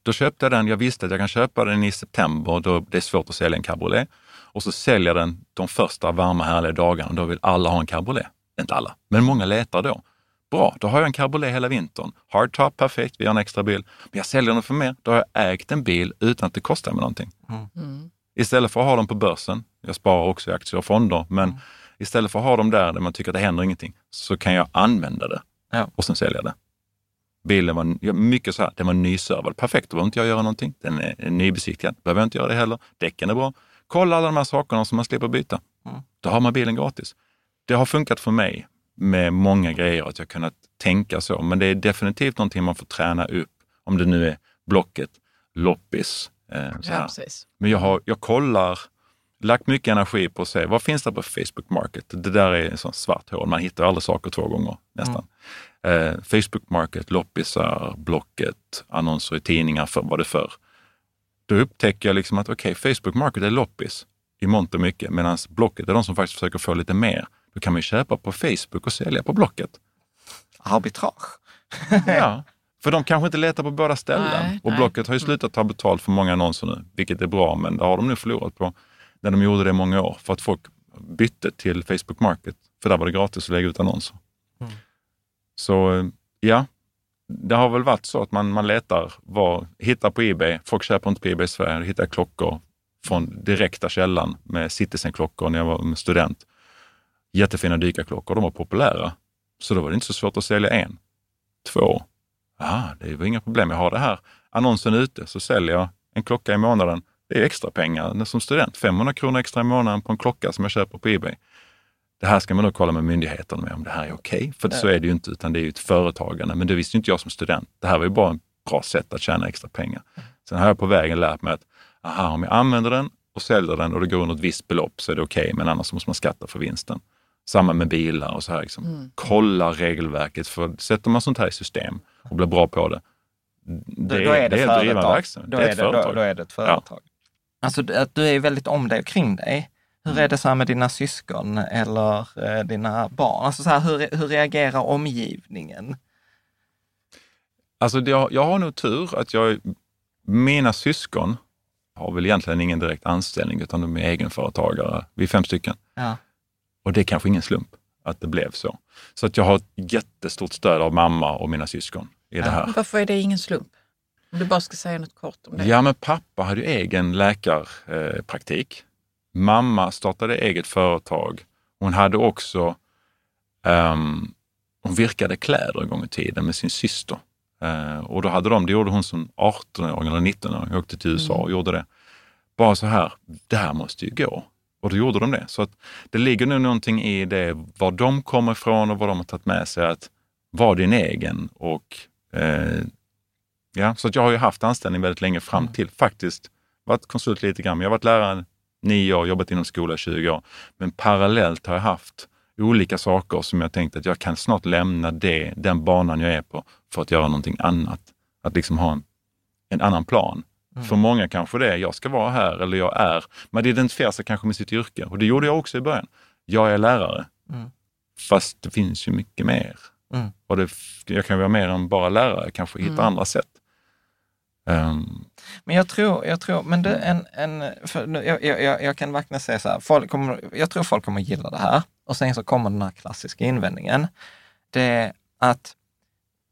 A: Mm.
C: Då köpte jag den. Jag visste att jag kan köpa den i september då det är svårt att sälja en cabriolet. Och så säljer jag den de första varma härliga dagarna. Då vill alla ha en cabriolet. Inte alla, men många letar då. Bra, då har jag en cabriolet hela vintern. Hardtop, perfekt, vi har en extra bil. Men jag säljer den för mer. Då har jag ägt en bil utan att det kostar mig någonting.
B: Mm.
C: Istället för att ha den på börsen, jag sparar också i aktier och fonder, men Istället för att ha dem där där man tycker att det händer ingenting, så kan jag använda det
A: Ja.
C: och sen sälja det. Bilen var mycket så här, den var nyservad. Perfekt, då behöver inte jag göra någonting. Den är nybesiktigad, behöver jag inte göra det heller. Däcken är bra. Kolla alla de här sakerna som man slipper byta.
A: Mm.
C: Då har man bilen gratis. Det har funkat för mig med många grejer att jag kunnat tänka så. Men det är definitivt någonting man får träna upp. Om det nu är Blocket, loppis. Eh,
B: Ja.
C: Men jag, har, jag kollar, lagt mycket energi på att se vad finns det på Facebook Market. Det där är en sån svart hål. Man hittar aldrig saker två gånger nästan. Eh, Facebook Market, loppisar, Blocket, annonser i tidningar, för, vad det för. Då upptäcker jag liksom att okej, Facebook Market är loppis i mångt och mycket, medan Blocket är de som faktiskt försöker få lite mer. Då kan man ju köpa på Facebook och sälja på Blocket.
A: Arbitrage.
C: Ja, för de kanske inte letar på båda ställen.
B: Nej,
C: och
B: nej.
C: Blocket har ju slutat ta betalt för många annonser nu, vilket är bra, men det har de nu förlorat på när de gjorde det i många år för att folk bytte till Facebook Market, för där var det gratis att lägga ut annonser. Så ja, det har väl varit så att man, man letar, var, hittar på Ebay, folk köper inte på Ebay i Sverige, hittar jag klockor från direkta källan med Citizen-klockor när jag var student. Jättefina dykarklockor, de var populära. Så då var det inte så svårt att sälja en. Två. Ah, det var inga problem, jag har det här. Annonsen ute, så säljer jag en klocka i månaden. Det är extra pengar som student. 500 kronor extra i månaden på en klocka som jag köper på Ebay. Det här ska man då kolla med myndigheten med om det här är okej. För så är det ju inte, utan det är ju ett företagande. Men det visste ju inte jag som student. Det här var ju bara ett bra sätt att tjäna extra pengar. Sen har jag på vägen lärt mig att aha, om jag använder den och säljer den och det går under ett visst belopp så är det okej, men annars måste man skatta för vinsten. Samma med bilar och så här. Liksom. Kolla regelverket, för sätter man sånt här i system och blir bra på det, det,
A: då är det,
C: är en driven
A: företag. Då
C: Det är
A: är
C: ett
A: det, då,
C: företag.
A: då är det ett företag. Alltså d- att du är väldigt om dig och kring dig. Hur är det så här med dina syskon eller eh, dina barn? Alltså så här, hur, hur reagerar omgivningen?
C: Alltså jag, jag har nog tur att jag, mina syskon har väl egentligen ingen direkt anställning utan de är egenföretagare. Vi är fem stycken.
A: Ja.
C: Och det är kanske ingen slump att det blev så. Så att jag har ett jättestort stöd av mamma och mina syskon i det här.
B: Varför är det ingen slump? Om du bara ska säga något kort om det.
C: Ja, men pappa hade ju egen läkarpraktik. Mamma startade eget företag. Hon hade också, ehm, hon virkade kläder en gång i tiden med sin syster. Eh, och då hade de, det gjorde hon som 18-åring eller 19-åring, åkte till USA och gjorde det. Bara så här, det här måste ju gå. Och då gjorde de det. Så att det ligger nu någonting i det, var de kommer ifrån och vad de har tagit med sig. Att vara din egen och eh, Ja, så att jag har ju haft anställning väldigt länge fram till faktiskt varit konsult lite grann. Jag har varit lärare nio år, jobbat inom skola i 20 år. Men parallellt har jag haft olika saker som jag tänkte att jag kan snart lämna det, den banan jag är på för att göra någonting annat. Att liksom ha en, en annan plan. För många kanske det är, jag ska vara här eller jag är. Man identifierar sig kanske med sitt yrke och det gjorde jag också i början. Jag är lärare.
A: Mm.
C: Fast det finns ju mycket mer.
A: Mm.
C: Och det, jag kan vara mer än bara lärare, kanske hitta andra sätt. Ehm,
A: Men jag tror, jag tror, men det en, en nu, jag, jag, jag- kan verkligen säga så här, folk kommer, jag tror folk kommer gilla det här. Och sen så kommer den här klassiska invändningen. Det är att,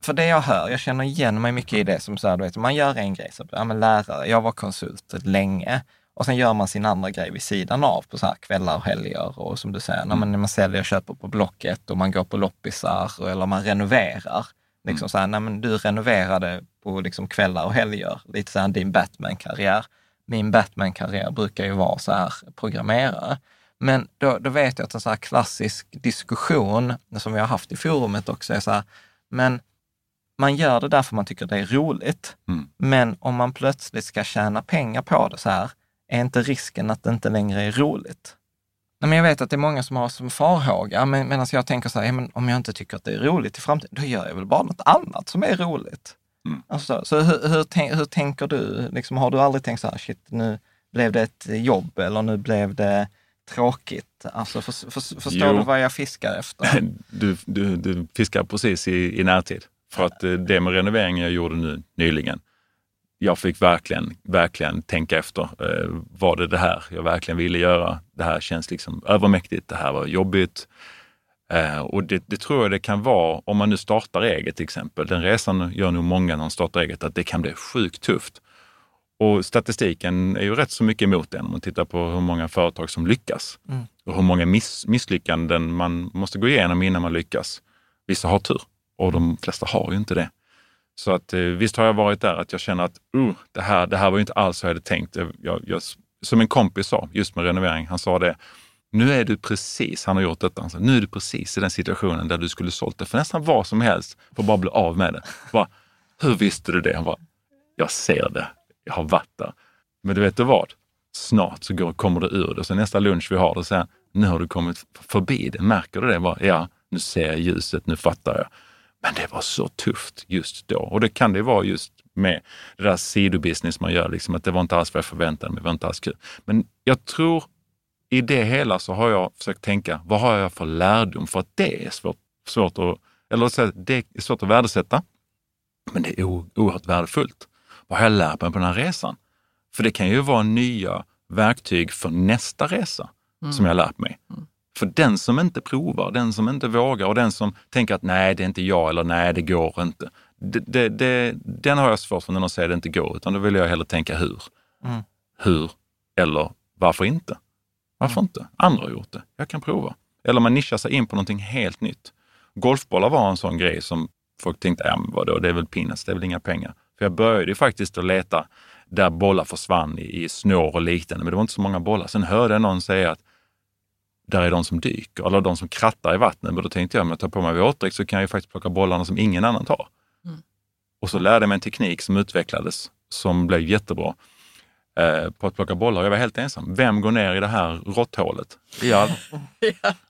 A: för det jag hör, jag känner igen mig mycket i det som så här, du vet, man gör en grej, så, ja men lärare, jag var konsult länge. Och sen gör man sin andra grej vid sidan av på så här kvällar och helger och som du säger, när man, när man säljer och köper på Blocket och man går på loppisar och- eller man renoverar. Liksom så här, nej men du renoverade på liksom kvällar och helger, lite så här din Batman-karriär. Min Batman-karriär brukar ju vara så här programmerare. Men då, då vet jag att en så här klassisk diskussion, som vi har haft i forumet också, är så här, men man gör det därför man tycker det är roligt.
C: Mm.
A: Men om man plötsligt ska tjäna pengar på det så här, är inte risken att det inte längre är roligt? Nej, men jag vet att det är många som har som farhåga, men medan jag tänker så här, ja, men om jag inte tycker att det är roligt i framtiden, då gör jag väl bara något annat som är roligt.
C: Mm.
A: Alltså, så hur, hur, tänk, hur tänker du? Liksom, har du aldrig tänkt så här, shit, nu blev det ett jobb eller nu blev det tråkigt? Alltså, för, för, förstår
C: Jo.
A: du vad jag fiskar efter?
C: Du, du, du fiskar precis i, i närtid. För att eh, det med renoveringen jag gjorde nu nyligen, jag fick verkligen, verkligen tänka efter. Eh, var det det här jag verkligen ville göra? Det här känns liksom övermäktigt. Det här var jobbigt. Eh, och det, det tror jag det kan vara om man nu startar eget till exempel. Den resan gör nog många när de startar eget, att det kan bli sjukt tufft. Och statistiken är ju rätt så mycket emot den om man tittar på hur många företag som lyckas
A: Mm.
C: och hur många miss, misslyckanden man måste gå igenom innan man lyckas. Vissa har tur och de flesta har ju inte det. Så att eh, visst har jag varit där att jag känner att uh, det, här, det här var ju inte alls vad jag hade tänkt. Jag, jag, jag, som en kompis sa, just med renovering, han sa det, nu är du precis, han har gjort detta, alltså, nu är du precis i den situationen där du skulle sålt det för nästan vad som helst för att bara bli av med det. Bara, Hur visste du det? Han bara, jag ser det, jag har varit där. Men du vet du vad? Snart så går, kommer du ur det. Så nästa lunch vi har, då säger han, nu har du kommit förbi det. Märker du det? Bara, ja, nu ser jag ljuset, nu fattar jag. Men det var så tufft just då. Och det kan det vara just med det där sidobusiness man gör, liksom, att det var inte alls vad jag förväntade mig, det var inte alls kul. Men jag tror i det hela så har jag försökt tänka, vad har jag för lärdom? För att det är svårt, svårt att, eller det är svårt att värdesätta, men det är oerhört värdefullt. Vad har jag lärt mig på den här resan? För det kan ju vara nya verktyg för nästa resa som jag lärt mig. För den som inte provar, den som inte vågar och den som tänker att nej, det är inte jag eller nej, det går inte. Det, det, det, den har jag svårt för när de säger att det inte går, utan då vill jag hellre tänka hur.
A: Mm.
C: Hur eller varför inte? Varför inte? Andra har gjort det. Jag kan prova. Eller man nischar sig in på någonting helt nytt. Golfbollar var en sån grej som folk tänkte, ja vadå, det är väl peanuts, det är väl inga pengar. För jag började ju faktiskt att leta där bollar försvann i, i snår och liknande, men det var inte så många bollar. Sen hörde jag någon säga att där är de som dyker, eller de som krattar i vattnet. Men då tänkte jag, om jag tar på mig våtdräkt så kan jag ju faktiskt plocka bollarna som ingen annan tar. Och så lärde jag mig en teknik som utvecklades som blev jättebra eh, på att plocka bollar. Jag var helt ensam. Vem går ner i det här råtthålet? Ja.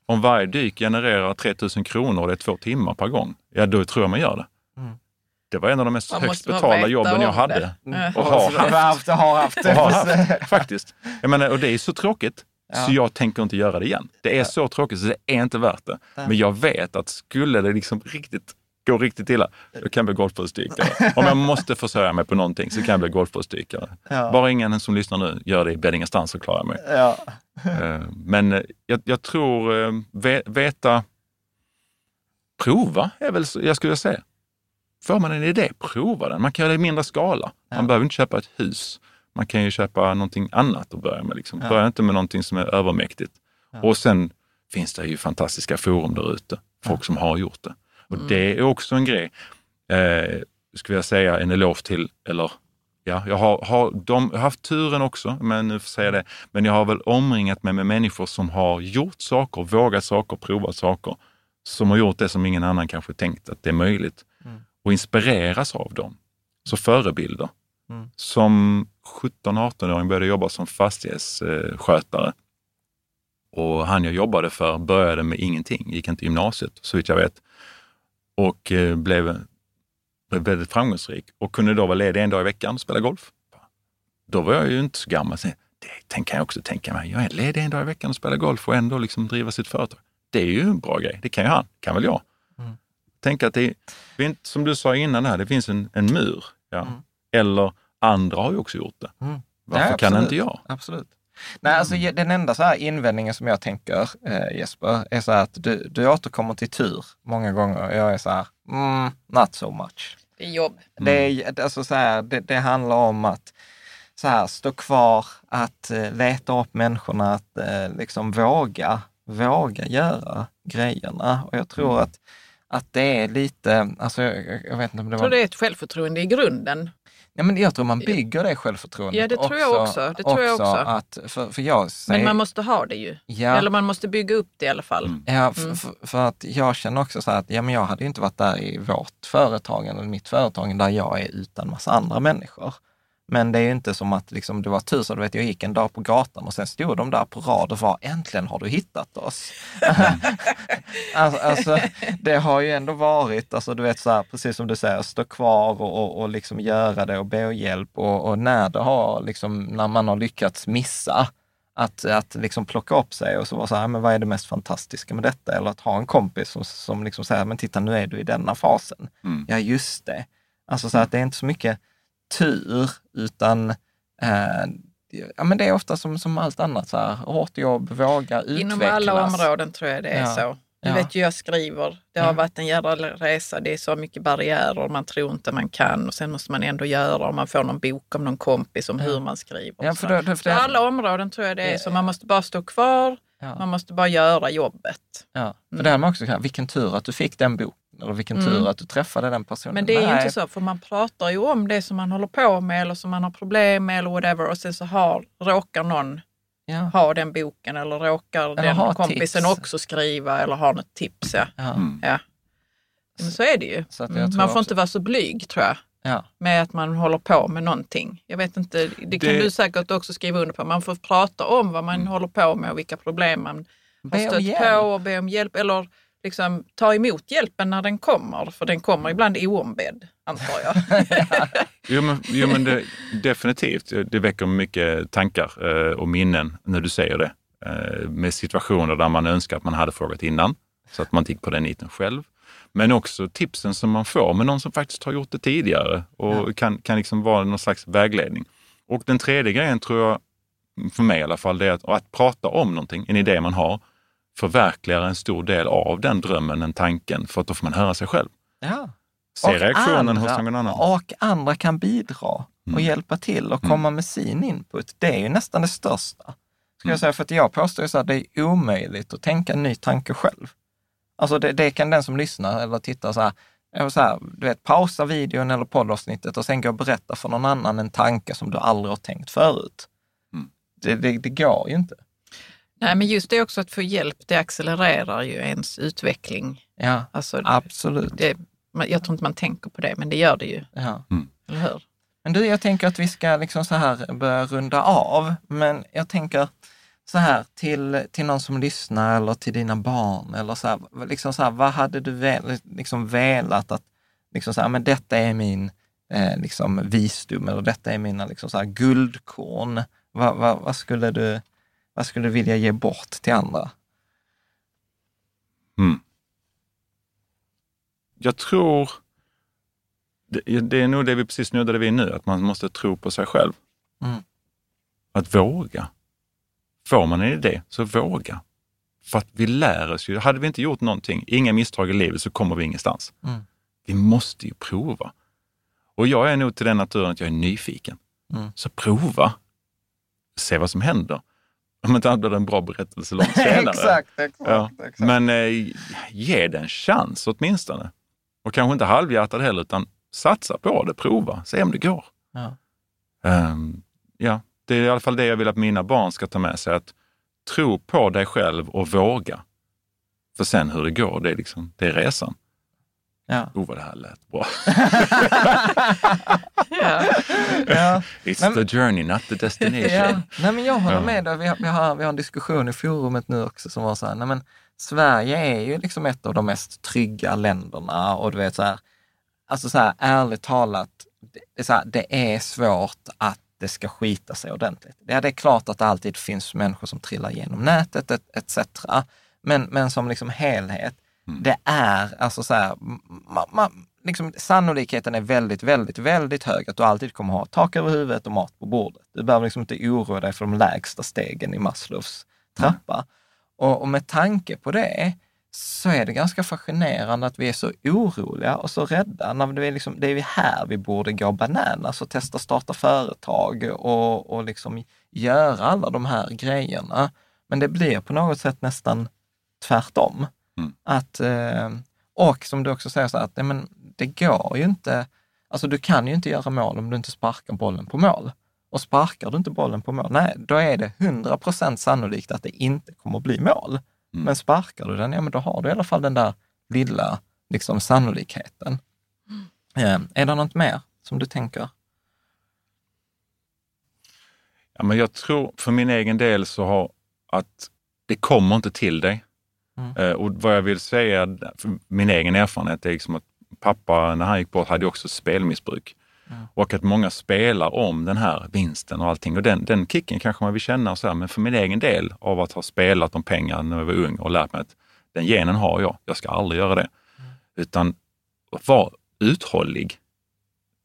C: Om varje dyk genererar 3000 kronor och det är två timmar per gång, ja då tror jag man gör det. Det var en av de mest
B: Man
C: högst betalda jobben jag hade.
B: det. Mm.
C: Och har haft.
A: haft, har haft.
C: Och har haft, faktiskt. Jag menar, och det är så tråkigt så jag tänker inte göra det igen. Det är så tråkigt så det är inte värt det. Men jag vet att skulle det liksom riktigt gå riktigt illa, då kan jag bli golfproffsdykare. Om jag måste försörja mig på någonting så kan jag bli golfproffsdykare.
A: Ja.
C: Bara ingen som lyssnar nu gör det i Beddingestrand så klarar jag mig.
A: Ja.
C: Eh, Men eh, jag, jag tror eh, ve- veta, prova är väl jag skulle säga. Får man en idé, prova den. Man kan göra det i mindre skala. Man behöver inte köpa ett hus. Man kan ju köpa någonting annat att börja med. Liksom. Börja inte med någonting som är övermäktigt. Och sen finns det ju fantastiska forum där ute. Folk som har gjort det. Och det är också en grej, eh, skulle jag säga en eloge till, eller ja, jag har, har, de, jag har haft turen också, men nu får jag säga det, men jag har väl omringat mig med människor som har gjort saker, vågat saker, provat saker, som har gjort det som ingen annan kanske tänkt att det är möjligt. Och inspireras av dem. Så förebilder. Som 17-18-åring började jag jobba som fastighetsskötare. Och han jag jobbade för började med ingenting, gick inte gymnasiet så vitt jag vet. Och eh, blev, väldigt framgångsrik och kunde då vara ledig en dag i veckan och spela golf. Då var jag ju inte så gammal. Så det kan jag också tänka mig. Jag är ledig en dag i veckan och spelar golf och ändå liksom driva sitt företag. Det är ju en bra grej. Det kan ju han, kan väl jag. Tänk att det, är som du sa innan här, det finns en, en mur. Ja. Eller andra har ju också gjort det. Varför
A: Ja,
C: kan inte jag?
A: Absolut. Nej, alltså ge- den enda så här invändningen som jag tänker, eh, Jesper, är så här att du, du återkommer till tur många gånger. Jag är så här, mm, not so much.
B: Det är jobb.
A: Det, är, alltså så här, det, det handlar om att så här, stå kvar, att eh, leta upp människorna, att eh, liksom våga, våga göra grejerna. Och jag tror att, att det är lite, alltså jag, jag vet inte om det
B: Jag
A: var...
B: tror det är ett självförtroende i grunden.
A: Ja, men jag tror man bygger det självförtroendet
B: Ja, det tror jag också. Det tror jag också.
A: Att, för, för jag säger,
B: Men man måste ha det ju.
A: Ja.
B: Eller man måste bygga upp det i alla fall.
A: Ja, för, för, för att jag känner också så här att ja, men jag hade ju inte varit där i vårt företag eller mitt företag där jag är utan massa andra människor. Men det är ju inte som att liksom, det var tusen, du vet, jag gick en dag på gatan och sen stod de där på rad och var äntligen har du hittat oss. alltså, alltså, det har ju ändå varit, alltså, du vet, så här, precis som du säger, stå kvar och, och, och liksom göra det och be om hjälp och, och när det har, liksom, när man har lyckats missa, att, att liksom plocka upp sig och så vara så här, men vad är det mest fantastiska med detta? Eller att ha en kompis som, som liksom säger, men titta nu är du i denna fasen.
C: Mm.
A: Ja, just det. Alltså så att det är inte så mycket tur, utan eh, ja, men det är ofta som, som allt annat, så här, hårt jobb, våga utvecklas.
B: Inom alla områden tror jag det är
A: Ja.
B: så. Du
A: Ja.
B: vet ju, jag skriver. Det har
A: Ja.
B: varit en jävla resa. Det är så mycket barriärer. Man tror inte man kan och sen måste man ändå göra. Och man får någon bok om någon kompis om hur man skriver.
A: Ja, för då- för
B: På
A: det-
B: alla områden tror jag det är så. Man måste bara stå kvar.
A: Ja.
B: Man måste bara göra jobbet.
A: Ja, för det är man också, vilken tur att du fick den boken, eller vilken
B: Mm.
A: tur att du träffade den personen.
B: Men det är ju
A: Nej.
B: inte så, för man pratar ju om det som man håller på med eller som man har problem med eller whatever och sen så har, råkar någon
A: Ja.
B: ha den boken eller råkar
A: Eller
B: den kompisen
A: tips.
B: också skriva eller ha något tips. Ja.
A: Ja.
B: Ja. Men så är det ju.
A: Så att jag
B: Mm.
A: tror
B: Man får
A: också-
B: inte vara så blyg tror jag
A: Ja.
B: med att man håller på med någonting. Jag vet inte, det kan
C: Det-
B: du säkert också skriva under på. Man får prata om vad man håller på med och vilka problem man har
A: Be om
B: stött på och be om hjälp. Eller liksom ta emot hjälpen när den kommer, för den kommer ibland oombedd, antar jag.
C: Jo men, jo, men det, definitivt. Det väcker mycket tankar eh, och minnen när du säger det. Eh, med situationer där man önskar att man hade frågat innan, så att man gick på den niten själv. Men också tipsen som man får med någon som faktiskt har gjort det tidigare och kan, kan liksom vara någon slags vägledning. Och den tredje grejen tror jag, för mig i alla fall, det är att, att prata om någonting, en idé man har, förverkligar en stor del av den drömmen, den tanken, för att då får man höra sig själv.
A: Ja.
C: Se
A: Och
C: reaktionen
A: andra-
C: hos någon annan.
A: Och andra kan bidra och
C: Mm.
A: hjälpa till och
C: Mm.
A: komma med sin input. Det är ju nästan det största. Ska
C: Mm.
A: jag säga, för att jag påstår ju så att det är omöjligt att tänka en ny tanke själv. Alltså det, det kan den som lyssnar eller tittar så här, så här, du vet, pausa videon eller poddavsnittet och sen gå och berätta för någon annan en tanke som du aldrig har tänkt förut.
C: Mm.
A: Det, det, det går ju inte.
B: Nej, men just det också att få hjälp, det accelererar ju ens utveckling.
A: Ja,
B: Alltså,
A: absolut.
B: det, jag tror inte man tänker på det, men det gör det ju.
A: Ja.
B: Eller hur?
A: Men du, jag tänker att vi ska liksom så här börja runda av. Men jag tänker så här till, till någon som lyssnar eller till dina barn eller så här, liksom så här vad hade du väl, liksom velat att, liksom så här, men detta är min eh, liksom visdom eller detta är mina liksom så här guldkorn. Vad, vad, vad, skulle du, vad skulle du vilja ge bort till andra?
C: Mm. Jag tror, det, det är nog det vi precis snuddade vid nu, att man måste tro på sig själv.
A: Mm.
C: Att våga. Får man en idé, så våga. För att vi lär oss ju. Hade vi inte gjort någonting, inga misstag i livet, så kommer vi ingenstans.
A: Mm.
C: Vi måste ju prova. Och jag är nog till den naturen att jag är nyfiken.
A: Mm.
C: Så prova. Se vad som händer. Om inte annat blir det en bra berättelse långt senare.
A: exakt, exakt,
C: Ja.
A: exakt.
C: Men eh, ge det en chans åtminstone. Och kanske inte halvhjärtad heller, utan satsa på det, prova, se om det går.
A: Ja.
C: Ehm, ja, det är i alla fall det jag vill att mina barn ska ta med sig. Att tro på dig själv och våga. För sen hur det går, det är, liksom, det är resan.
A: Ja.
C: Oh, vad det här lät bra.
B: Ja.
A: Ja.
C: It's
A: Men-
C: the journey, not the destination.
A: Ja, nej men jag håller med dig. Vi har, vi, har, vi har en diskussion i forumet nu också som var så här, nej men Sverige är ju liksom ett av de mest trygga länderna och du vet så här, alltså så här ärligt talat, det är, så här, det är svårt att det ska skita sig ordentligt. Ja, det är klart att det alltid finns människor som trillar genom nätet et- etc. Men, men som liksom helhet, det är alltså så här, ma, ma, liksom, sannolikheten är väldigt, väldigt, väldigt hög att du alltid kommer ha tak över huvudet och mat på bordet. Du behöver liksom inte oroa dig för de lägsta stegen i Maslows trappa. Och, och med tanke på det så är det ganska fascinerande att vi är så oroliga och så rädda. När det, är liksom, det är här vi borde gå bananas och testa starta företag och, och liksom göra alla de här grejerna. Men det blir på något sätt nästan tvärtom.
C: Mm.
A: Att, eh, och som du också säger, så att nej, men det går ju inte, alltså du kan ju inte göra mål om du inte sparkar bollen på mål. Och sparkar du inte bollen på mål, nej, då är det 100 procent sannolikt att det inte kommer bli mål.
C: Mm.
A: Men sparkar du den, ja men då har du i alla fall den där lilla liksom, sannolikheten. Eh, är det något mer som du tänker?
C: Ja, men jag tror för min egen del så har att det kommer inte till dig.
A: Mm.
C: Eh, och vad jag vill säga, min egen erfarenhet är liksom att pappa när han gick bort hade också spelmissbruk.
A: Mm.
C: Och att många spelar om den här vinsten och allting. Och den, den kicken kanske man vill känna så här, men för min egen del av att ha spelat om pengar när jag var ung och lärt mig att den genen har jag, jag ska aldrig göra det. Utan var uthållig.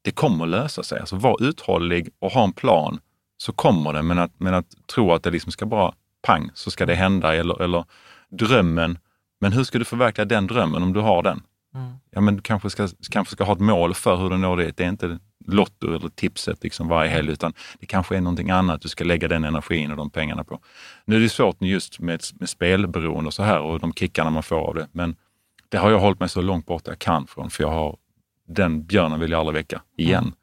C: Det kommer att lösa sig. Alltså var uthållig och ha en plan så kommer det. Men att, men att tro att det liksom ska bara pang så ska det hända eller, eller drömmen Men hur ska du förverkliga den drömmen om du har den?
A: Mm.
C: Ja, men du kanske ska, kanske ska ha ett mål för hur du når dit. Det är inte Lotto eller tipset liksom varje helg, utan det kanske är någonting annat du ska lägga den energin och de pengarna på. Nu är det svårt just med, med spelberoende och så här och de kickarna man får av det, men det har jag hållit mig så långt borta jag kan från, för jag har den björnen vill jag aldrig väcka igen.
A: Mm.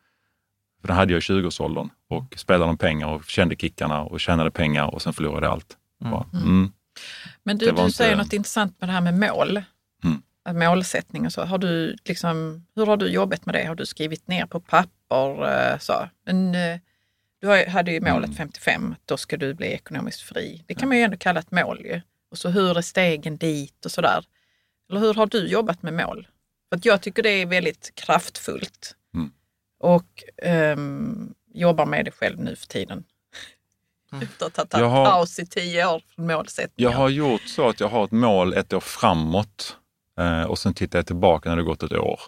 C: För den hade jag i 20-årsåldern och spelade om pengar och kände kickarna och tjänade pengar och sen förlorade allt. Bara, mm.
B: Men du, du
C: inte-
B: säger något intressant med det här med mål.
C: Mm.
B: Målsättning och så. Har du liksom, hur har du jobbat med det? Har du skrivit ner på papper? eh, Så? Men, eh, du hade ju målet
C: Mm.
B: 55, då ska du bli ekonomiskt fri. Det kan man ju ändå kalla ett mål ju. Och så hur är stegen dit och sådär. Eller hur har du jobbat med mål? För att jag tycker det är väldigt kraftfullt.
C: Mm.
B: Och ehm, jobbar med det själv nu för tiden. Efter att ha tagit
C: Jag har-
B: paus i tio år från målsättningar.
C: Jag har gjort så att jag har ett mål ett år framåt eh, och sen tittar jag tillbaka när det gått ett år.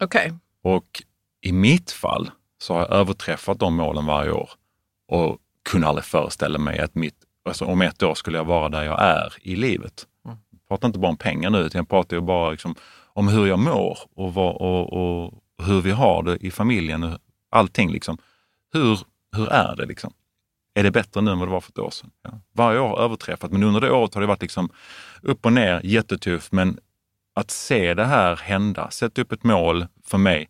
B: Okej.
C: Och i mitt fall så har jag överträffat de målen varje år och kunde aldrig föreställa mig att mitt, alltså om ett år skulle jag vara där jag är i livet.
A: Mm.
C: Jag pratar inte bara om pengar nu, utan jag pratar ju bara liksom om hur jag mår och, vad, och, och hur vi har det i familjen. och Allting liksom. Hur, hur är det liksom? Är det bättre nu än vad det var för ett år sedan? Ja. Varje år har överträffat, men under det året har det varit liksom upp och ner, jättetufft. Men att se det här hända, sätta upp ett mål för mig,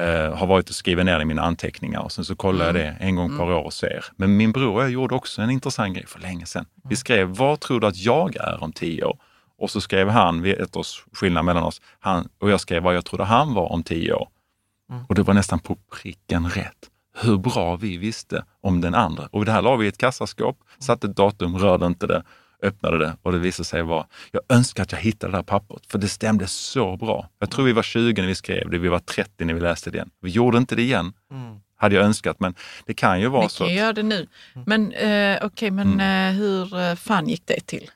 C: eh, har varit att skriva ner det i mina anteckningar och sen så kollar jag det en gång per år och ser. Men min bror och jag gjorde också en intressant grej för länge sedan. Vi skrev, vad tror du att jag är om tio år? Och så skrev han, vi ett års skillnad mellan oss, han, och jag skrev vad jag trodde han var om tio år. Och det var nästan på pricken rätt. Hur bra vi visste om den andra. Och det här la vi i ett kassaskåp, satte ett datum, rörde inte det, öppnade det och det visade sig vara, jag önskar att jag hittade det här pappret, för det stämde så bra. Jag tror vi var 20 när vi skrev det, vi var 30 när vi läste det igen. Vi gjorde inte det igen, hade jag önskat, men det kan ju vara
B: Vi
C: så.
B: kan
C: att-
B: göra det nu. Men eh, okej, men eh, hur eh, fan gick det till?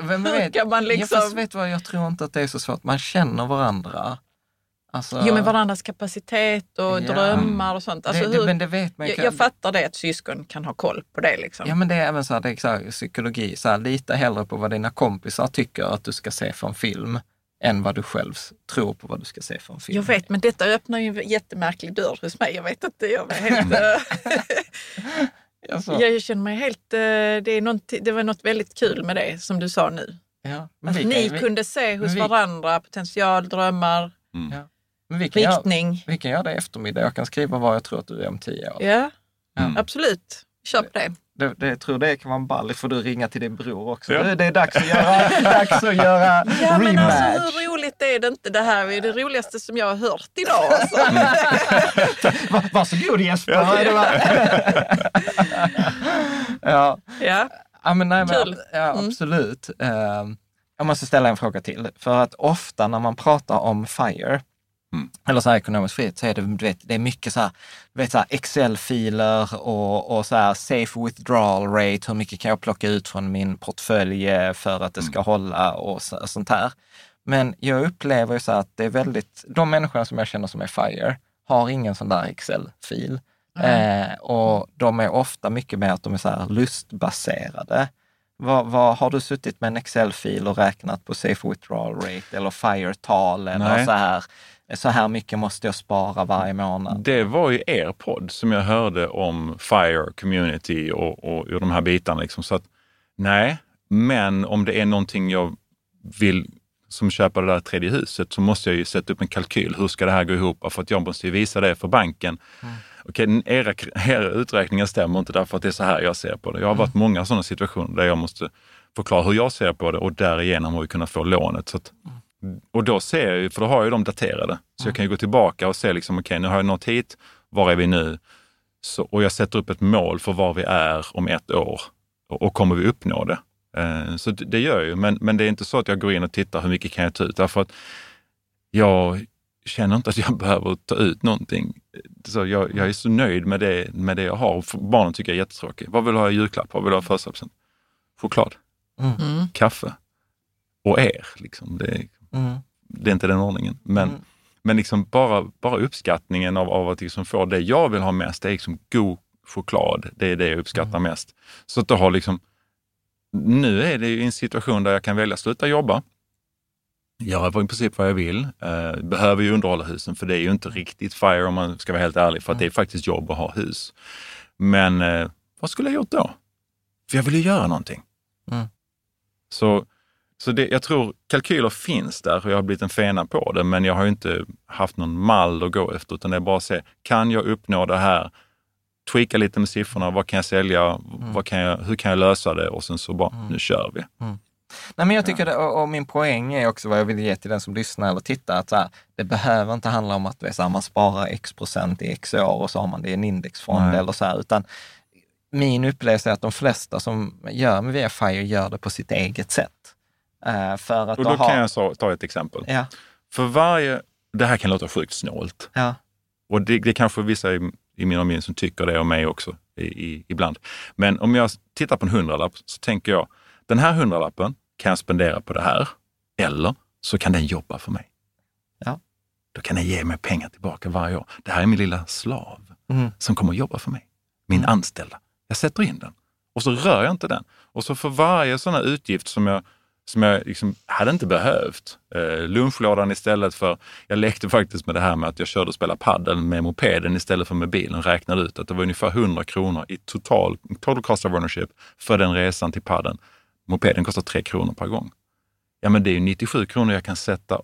A: Vem vet,
B: kan man liksom-
A: fast vet vad, jag tror inte att det är så svårt. Man känner varandra. Alltså,
B: Jo, men varandras kapacitet och
A: Ja.
B: drömmar och sånt. Alltså,
A: det, det,
B: hur,
A: men det vet man
B: jag, jag fattar det att syskon kan ha koll på det. Liksom.
A: Ja, men det är även så här, det är så här, psykologi. Så här, lita hellre på vad dina kompisar tycker att du ska se för en film än vad du själv tror på vad du ska se för en film.
B: Jag vet, men detta öppnar ju en jättemärklig dörr hos mig. Jag vet inte, jag är helt...
A: Alltså,
B: jag känner mig helt... eh, Det, är något, det var något väldigt kul med det som du sa nu.
A: ja, men
B: Att ni
A: vi-
B: kunde se hos
A: vi-
B: varandra potential, drömmar,
A: ja, men vi kan, göra,
B: riktning.
A: vi kan göra det i eftermiddag. Jag kan skriva vad jag tror att du är om tio år.
B: Ja,
C: Mm.
B: absolut. Kör på det.
A: Det, det, jag tror det kan vara en ball. får du ringa till din bror också.
C: Ja.
A: Det, är dags att göra, dags att göra
B: Ja, men
A: rematch.
B: alltså, hur roligt är det inte? Det här är det roligaste som jag har hört idag. Alltså.
A: Va, varsågod Jesper. Det var- ja.
B: ja.
A: Ja, men nej, men, ja,
B: Mm.
A: absolut. Eh, jag måste ställa en fråga till. För att ofta när man pratar om FIRE,
C: Mm.
A: eller så här ekonomisk frihet, så är det, du vet, det är mycket så här, du vet, så Excel-filer och, och så här safe withdrawal rate, hur mycket kan jag plocka ut från min portfölj för att det ska hålla och så, sånt här. Men jag upplever ju så att det är väldigt, de människorna som jag känner som är FIRE har ingen sån där Excel-fil. Eh, och de är ofta mycket mer att de är så här lustbaserade. Vad, vad, har du suttit med en Excel-fil och räknat på safe withdrawal rate eller FIRE-tal eller
C: Nej.
A: så här, så här mycket måste jag spara varje månad?
C: Det var ju er podd som jag hörde om FIRE, community och, och, och de här bitarna. Liksom. Så att, nej, men om det är någonting jag vill som köper det där tredje huset så måste jag ju sätta upp en kalkyl. Hur ska det här gå ihop? För att jag måste ju visa det för banken. Okej, era, era uträkningar stämmer inte därför att det är så här jag ser på det. Jag har varit många sådana situationer där jag måste förklara hur jag ser på det och därigenom har vi kunnat få lånet. Så att, och då ser jag ju, för då har jag ju dem daterade. Så jag kan ju gå tillbaka och se liksom, okej nu har jag nått hit, var är vi nu? Så, och jag sätter upp ett mål för var vi är om ett år och, och kommer vi uppnå det? Eh, så det, det gör jag ju, men, men det är inte så att jag går in och tittar hur mycket kan jag ta ut? Därför att jag känner inte att jag behöver ta ut någonting. Så jag, jag är så nöjd med det, med det jag har. Och Barnen tycker jag är jättetråkigt. Vad vill du ha i julklapp? Vad vill du ha i födelsedagspresent? Choklad,
B: Mm.
C: kaffe och er. Liksom. Det, är-
A: Mm.
C: det är inte den ordningen. Men,
A: Mm.
C: men liksom bara, bara uppskattningen av, av att liksom få det jag vill ha mest, det är liksom god choklad. Det är det jag uppskattar
A: Mm.
C: mest. Så att det har liksom nu är det ju en situation där jag kan välja att sluta jobba, göra i princip vad jag vill. Eh, behöver ju underhålla husen för det är ju inte riktigt FIRE om man ska vara helt ärlig, för att det är faktiskt jobb att ha hus. Men eh, vad skulle jag gjort då? För jag vill ju göra någonting.
A: Mm.
C: Så, så det, jag tror kalkyler finns där och jag har blivit en fena på det, men jag har ju inte haft någon mall att gå efter, utan det är bara att se, kan jag uppnå det här? Tweaka lite med siffrorna, vad kan jag sälja? Vad kan jag, hur kan jag lösa det? Och sen så bara, nu kör vi.
A: Nej, men jag tycker det, och, och min poäng är också vad jag vill ge till den som lyssnar eller tittar, att här, det behöver inte handla om att så här, man sparar x procent i x år och så har man det i en indexfond
C: Nej.
A: eller så här, utan min upplevelse är att de flesta som gör med VFire gör det på sitt eget sätt. Eh, för att
C: Och då
A: ha,
C: kan jag så, ta ett exempel.
A: Ja,
C: För varje, det här kan låta sjukt snålt.
A: ja,
C: Och det, det kanske vissa i, i min omgivning som tycker det om mig också i, i, ibland. Men om jag tittar på en hundralapp så tänker jag, den här hundralappen kan jag spendera på det här. Eller så kan den jobba för mig.
A: Ja.
C: Då kan den ge mig pengar tillbaka varje år. Det här är min lilla slav
A: Mm.
C: som kommer att jobba för mig. Min anställda. Jag sätter in den och så rör jag inte den. Och så för varje sån här utgift som jag, som jag liksom hade inte behövt. Eh, lunchlådan istället för, jag lekte faktiskt med det här med att jag körde och spelade padel med mopeden istället för med bilen. Räknade ut att det var ungefär 100 kronor i total, total cost of ownership för den resan till padden. Mopeden kostar 3 kronor per gång. Ja men det är ju 97 kronor jag kan sätta.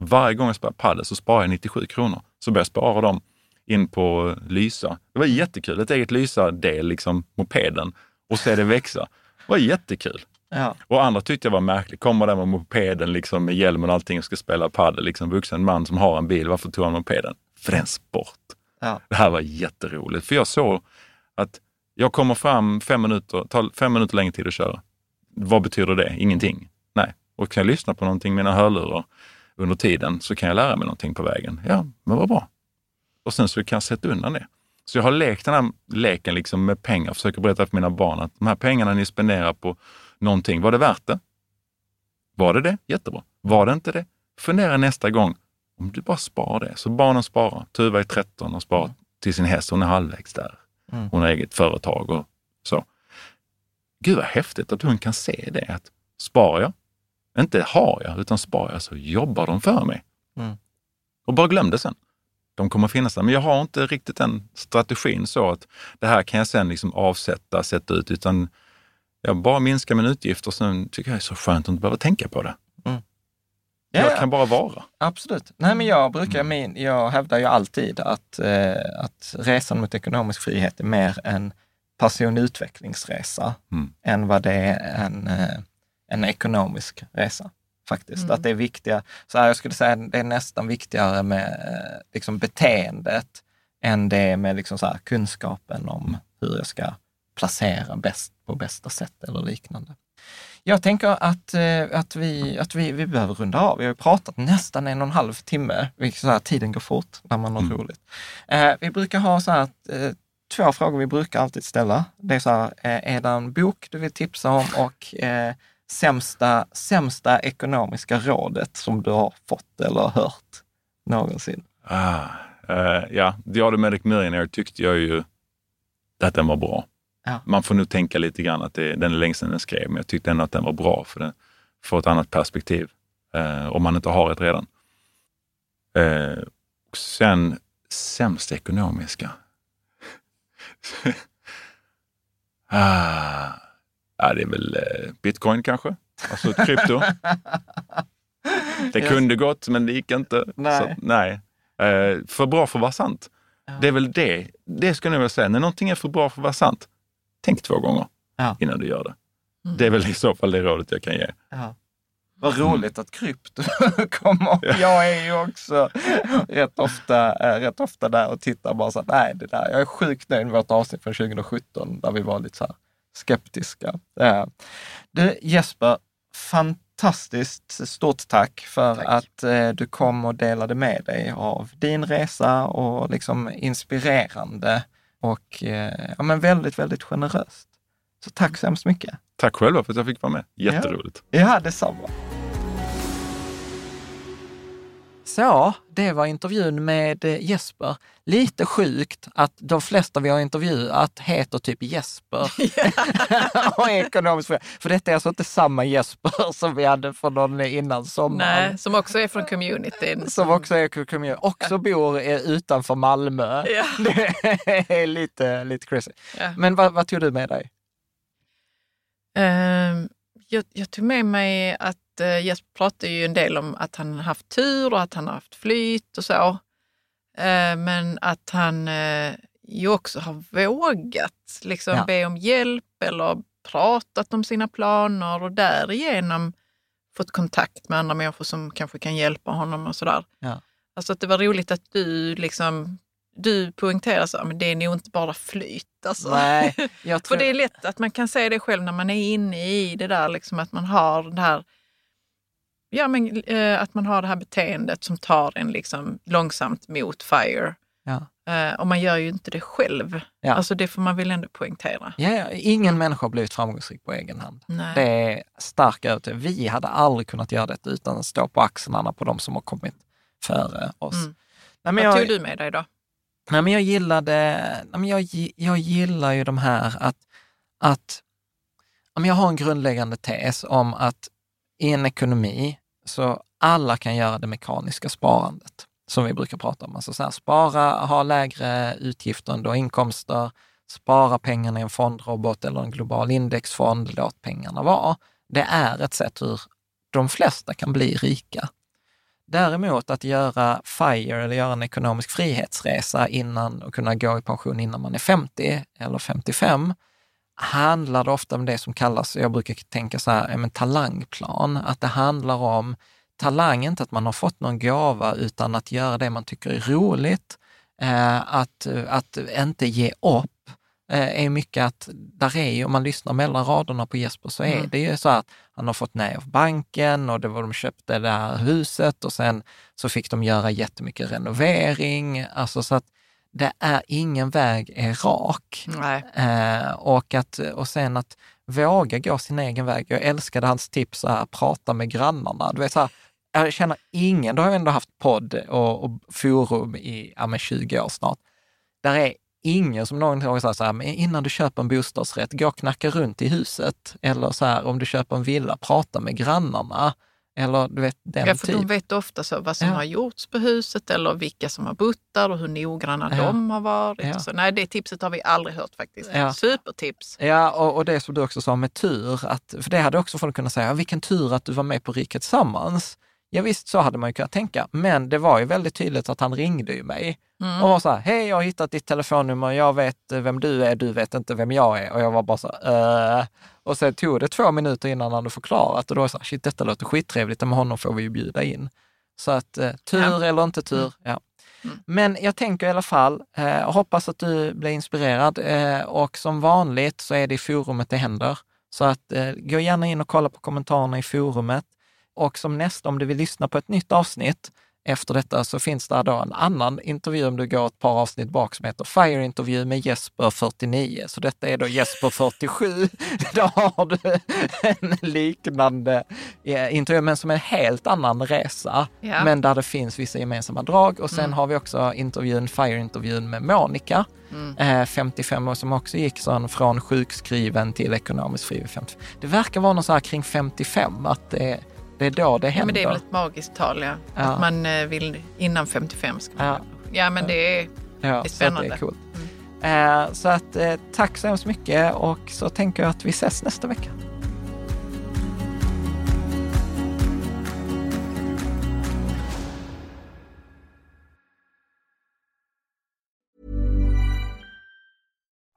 C: Varje gång jag spelar padel så sparar jag 97 kronor. Så börjar jag spara dem in på Lysa. Det var jättekul. Ett eget Lysa-del, liksom mopeden, och se det växa. Det var jättekul
A: ja.
C: Och andra tyckte jag var märkligt. Kommer där med mopeden liksom med hjälmen och allting och ska spela padel. Liksom vuxen man som har en bil, varför tog han mopeden? För det är en sport.
A: Ja.
C: Det här var jätteroligt. För jag såg att jag kommer fram fem minuter, tar fem minuter längre tid att köra. Vad betyder det? Ingenting. Nej. Och kan jag lyssna på någonting med mina hörlurar under tiden så kan jag lära mig någonting på vägen. Ja, men vad bra. Och sen så kan jag sätta undan det. Så jag har lekt den här leken liksom med pengar, försöker berätta för mina barn att de här pengarna ni spenderar på någonting, var det värt det? Var det det? Jättebra. Var det inte det? Fundera nästa gång, om du bara sparar det. Så barnen sparar. Tuva är 13 och sparar till sin häst, hon är halvvägs där.
A: Mm.
C: Hon har eget företag och så. Gud vad häftigt att hon kan se det. Att sparar jag, inte har jag, utan sparar jag så jobbar de för mig.
A: Mm.
C: Och bara glöm det sen. De kommer finnas där. Men jag har inte riktigt den strategin så att det här kan jag sen liksom avsätta, sätta ut, utan jag bara minskar min utgift och sen tycker jag det är så skönt att inte behöva tänka på det.
A: Ja,
C: jag
A: ja.
C: kan bara vara.
A: Absolut. Nej, men jag brukar,
C: Mm.
A: min, jag hävdar ju alltid att, eh, att resan mot ekonomisk frihet är mer en personutvecklingsresa
C: Mm.
A: än vad det är en, eh, en ekonomisk resa. Faktiskt.
B: Mm.
A: Att det är viktiga, så här, jag skulle säga det är nästan viktigare med eh, liksom beteendet än det med liksom så här, kunskapen om hur jag ska placera bäst på bästa sätt eller liknande. Jag tänker att, eh, att, vi, att vi, vi behöver runda av. Vi har ju pratat nästan en och en halv timme, så här, tiden går fort när man har
C: Mm.
A: roligt. Eh, vi brukar ha så här, eh, två frågor vi brukar alltid ställa. Det är så här, eh, är det en bok du vill tipsa om och eh, sämsta, sämsta ekonomiska rådet som du har fått eller hört någonsin?
C: Ah, eh, ja, The Automatic Millionaire tyckte jag ju att den var bra.
A: Ja.
C: Man får nog tänka lite grann att det, den är länge sedan den skrev, men jag tyckte ändå att den var bra för den får ett annat perspektiv eh, om man inte har ett redan. Eh, och sen sämst ekonomiska. ah, ja, det är väl eh, bitcoin kanske, alltså krypto. Det kunde gått, men det gick inte.
A: Nej.
C: Så, nej. Eh, för bra för att vara sant. Det är väl det. Det ska jag vilja säga. När någonting är för bra för att vara sant, tänk två gånger
A: Ja.
C: innan du gör det. Det är väl i så fall det rådet jag kan ge.
A: Ja. Vad roligt att krypto kommer upp. Jag är ju också rätt ofta, eh, rätt ofta där och tittar bara så att nej, det där. Jag är sjukt nöjd med vårt avsnitt från 2017 där vi var lite så här skeptiska. Eh, Du Jesper, fantastiskt stort tack för
B: Tack.
A: att eh, du kom och delade med dig av din resa och liksom inspirerande och eh, ja, men väldigt, väldigt generöst. Så tack så hemskt mycket.
C: Tack själva för att jag fick vara med. Jätteroligt.
A: Ja, detsamma. Så, det var intervjun med eh, Jesper. Lite sjukt att de flesta vi har intervjuat heter typ Jesper. och är ekonomiskt fria. För detta är alltså inte samma Jesper som vi hade för någon innan sommaren.
B: Nej, som också är från communityn.
A: Som också är community, också bor eh, utanför Malmö.
B: Ja.
A: Det är lite, lite crazy.
B: Ja.
A: Men vad, vad tog du med dig?
B: Ehm, jag, jag tog med mig att uh, Jesper pratade ju en del om att han haft tur och att han har haft flyt och så. Eh, men att han eh, ju också har vågat liksom
A: Ja.
B: be om hjälp eller pratat om sina planer och därigenom fått kontakt med andra människor som kanske kan hjälpa honom och sådär.
A: Ja.
B: Alltså att det var roligt att du liksom du poängterar så, men det är nog inte bara flyt. Alltså.
A: Nej, jag
B: För
A: tror...
B: det är lätt att man kan se det själv när man är inne i det där, liksom att man har det här Ja, men eh, att man har det här beteendet som tar en liksom långsamt mot FIRE.
A: Ja.
B: Eh, och man gör ju inte det själv.
A: Ja.
B: Alltså det får man väl ändå poängtera.
A: Ja, ja, ingen människa har blivit framgångsrik på egen hand.
B: Nej.
A: Det är stark övertygelse. Vi hade aldrig kunnat göra det utan att stå på axlarna på de som har kommit före oss.
B: Mm.
A: Nej, men
B: Vad
A: jag,
B: tog du med dig då?
A: nej, men jag gillade, nej, men jag, jag gillar ju de här att, att jag har en grundläggande tes om att i en ekonomi så alla kan göra det mekaniska sparandet som vi brukar prata om. Alltså så här, spara, ha lägre utgifter än du har inkomster, spara pengarna i en fondrobot eller en global indexfond, låt pengarna vara. Det är ett sätt hur de flesta kan bli rika. Däremot att göra FIRE eller göra en ekonomisk frihetsresa innan och kunna gå i pension innan man är 50 eller 55 handlar det ofta om det som kallas, jag brukar tänka så här, men talangplan, att det handlar om talang, inte att man har fått någon gåva, utan att göra det man tycker är roligt, eh, att, att inte ge upp. Eh, är mycket att, där är ju, om man lyssnar mellan raderna på Jesper, så är
B: Mm.
A: det ju så att han har fått nej av banken och det var de köpte det här huset och sen så fick de göra jättemycket renovering. Alltså så att det är ingen väg är rak. Eh, och, att, och sen att våga gå sin egen väg. Jag älskade hans tips, så här, prata med grannarna. Du vet, så här, jag känner ingen, då har jag ändå haft podd och, och forum i ja, men 20 år snart. Där är ingen som någon gång säger så här, men innan du köper en bostadsrätt, gå och knacka runt i huset. Eller så här, om du köper en villa, prata med grannarna. Eller du vet, den
B: Ja, för
A: typ.
B: de vet ofta så vad som
A: Ja.
B: har gjorts på huset eller vilka som har bott där och hur noggranna
A: Ja.
B: de har varit.
A: Ja.
B: Så. Nej, det tipset har vi aldrig hört faktiskt.
A: Ja.
B: Supertips.
A: Ja, och, och det som du också sa med tur, att, för det hade också folk kunnat säga, vilken tur att du var med på Riket Tillsammans. Ja, visst, så hade man ju kunnat tänka, men det var ju väldigt tydligt att han ringde ju mig
B: Mm.
A: och var så här, hej, jag har hittat ditt telefonnummer, jag vet eh, vem du är, du vet inte vem jag är. Och jag var bara så här, äh. Och sen tog det två minuter innan han hade förklarat och då var jag så här, shit, detta låter skittrevligt, med honom får vi ju bjuda in. Så att eh, tur
B: Ja.
A: eller inte tur, ja. Men jag tänker i alla fall, eh, hoppas att du blir inspirerad eh, och som vanligt så är det i forumet det händer. Så att eh, gå gärna in och kolla på kommentarerna i forumet. Och som nästa, om du vill lyssna på ett nytt avsnitt efter detta så finns det då en annan intervju om du går ett par avsnitt bak som heter Fire-intervju med Jesper 49. Så detta är då Jesper 47. då har du en liknande eh, intervju, men som en helt annan resa.
B: Ja.
A: Men där det finns vissa gemensamma drag. Och sen
B: Mm.
A: har vi också intervjun, Fire-intervjun med Monica,
B: Mm.
A: eh, 55 år, som också gick sån från sjukskriven till ekonomiskt fri vid 55. Det verkar vara något så här kring 55, att det, det är då det
B: Ja,
A: händer.
B: men det är väl ett magiskt tal, ja.
A: Ja.
B: Att man eh, vill innan 55 ska man
A: Ja.
B: ja. ja, men det är,
A: Ja,
B: det är
A: så
B: spännande. Mm.
A: det är coolt. Eh, så att, eh, tack så hemskt mycket och så tänker jag att vi ses nästa vecka.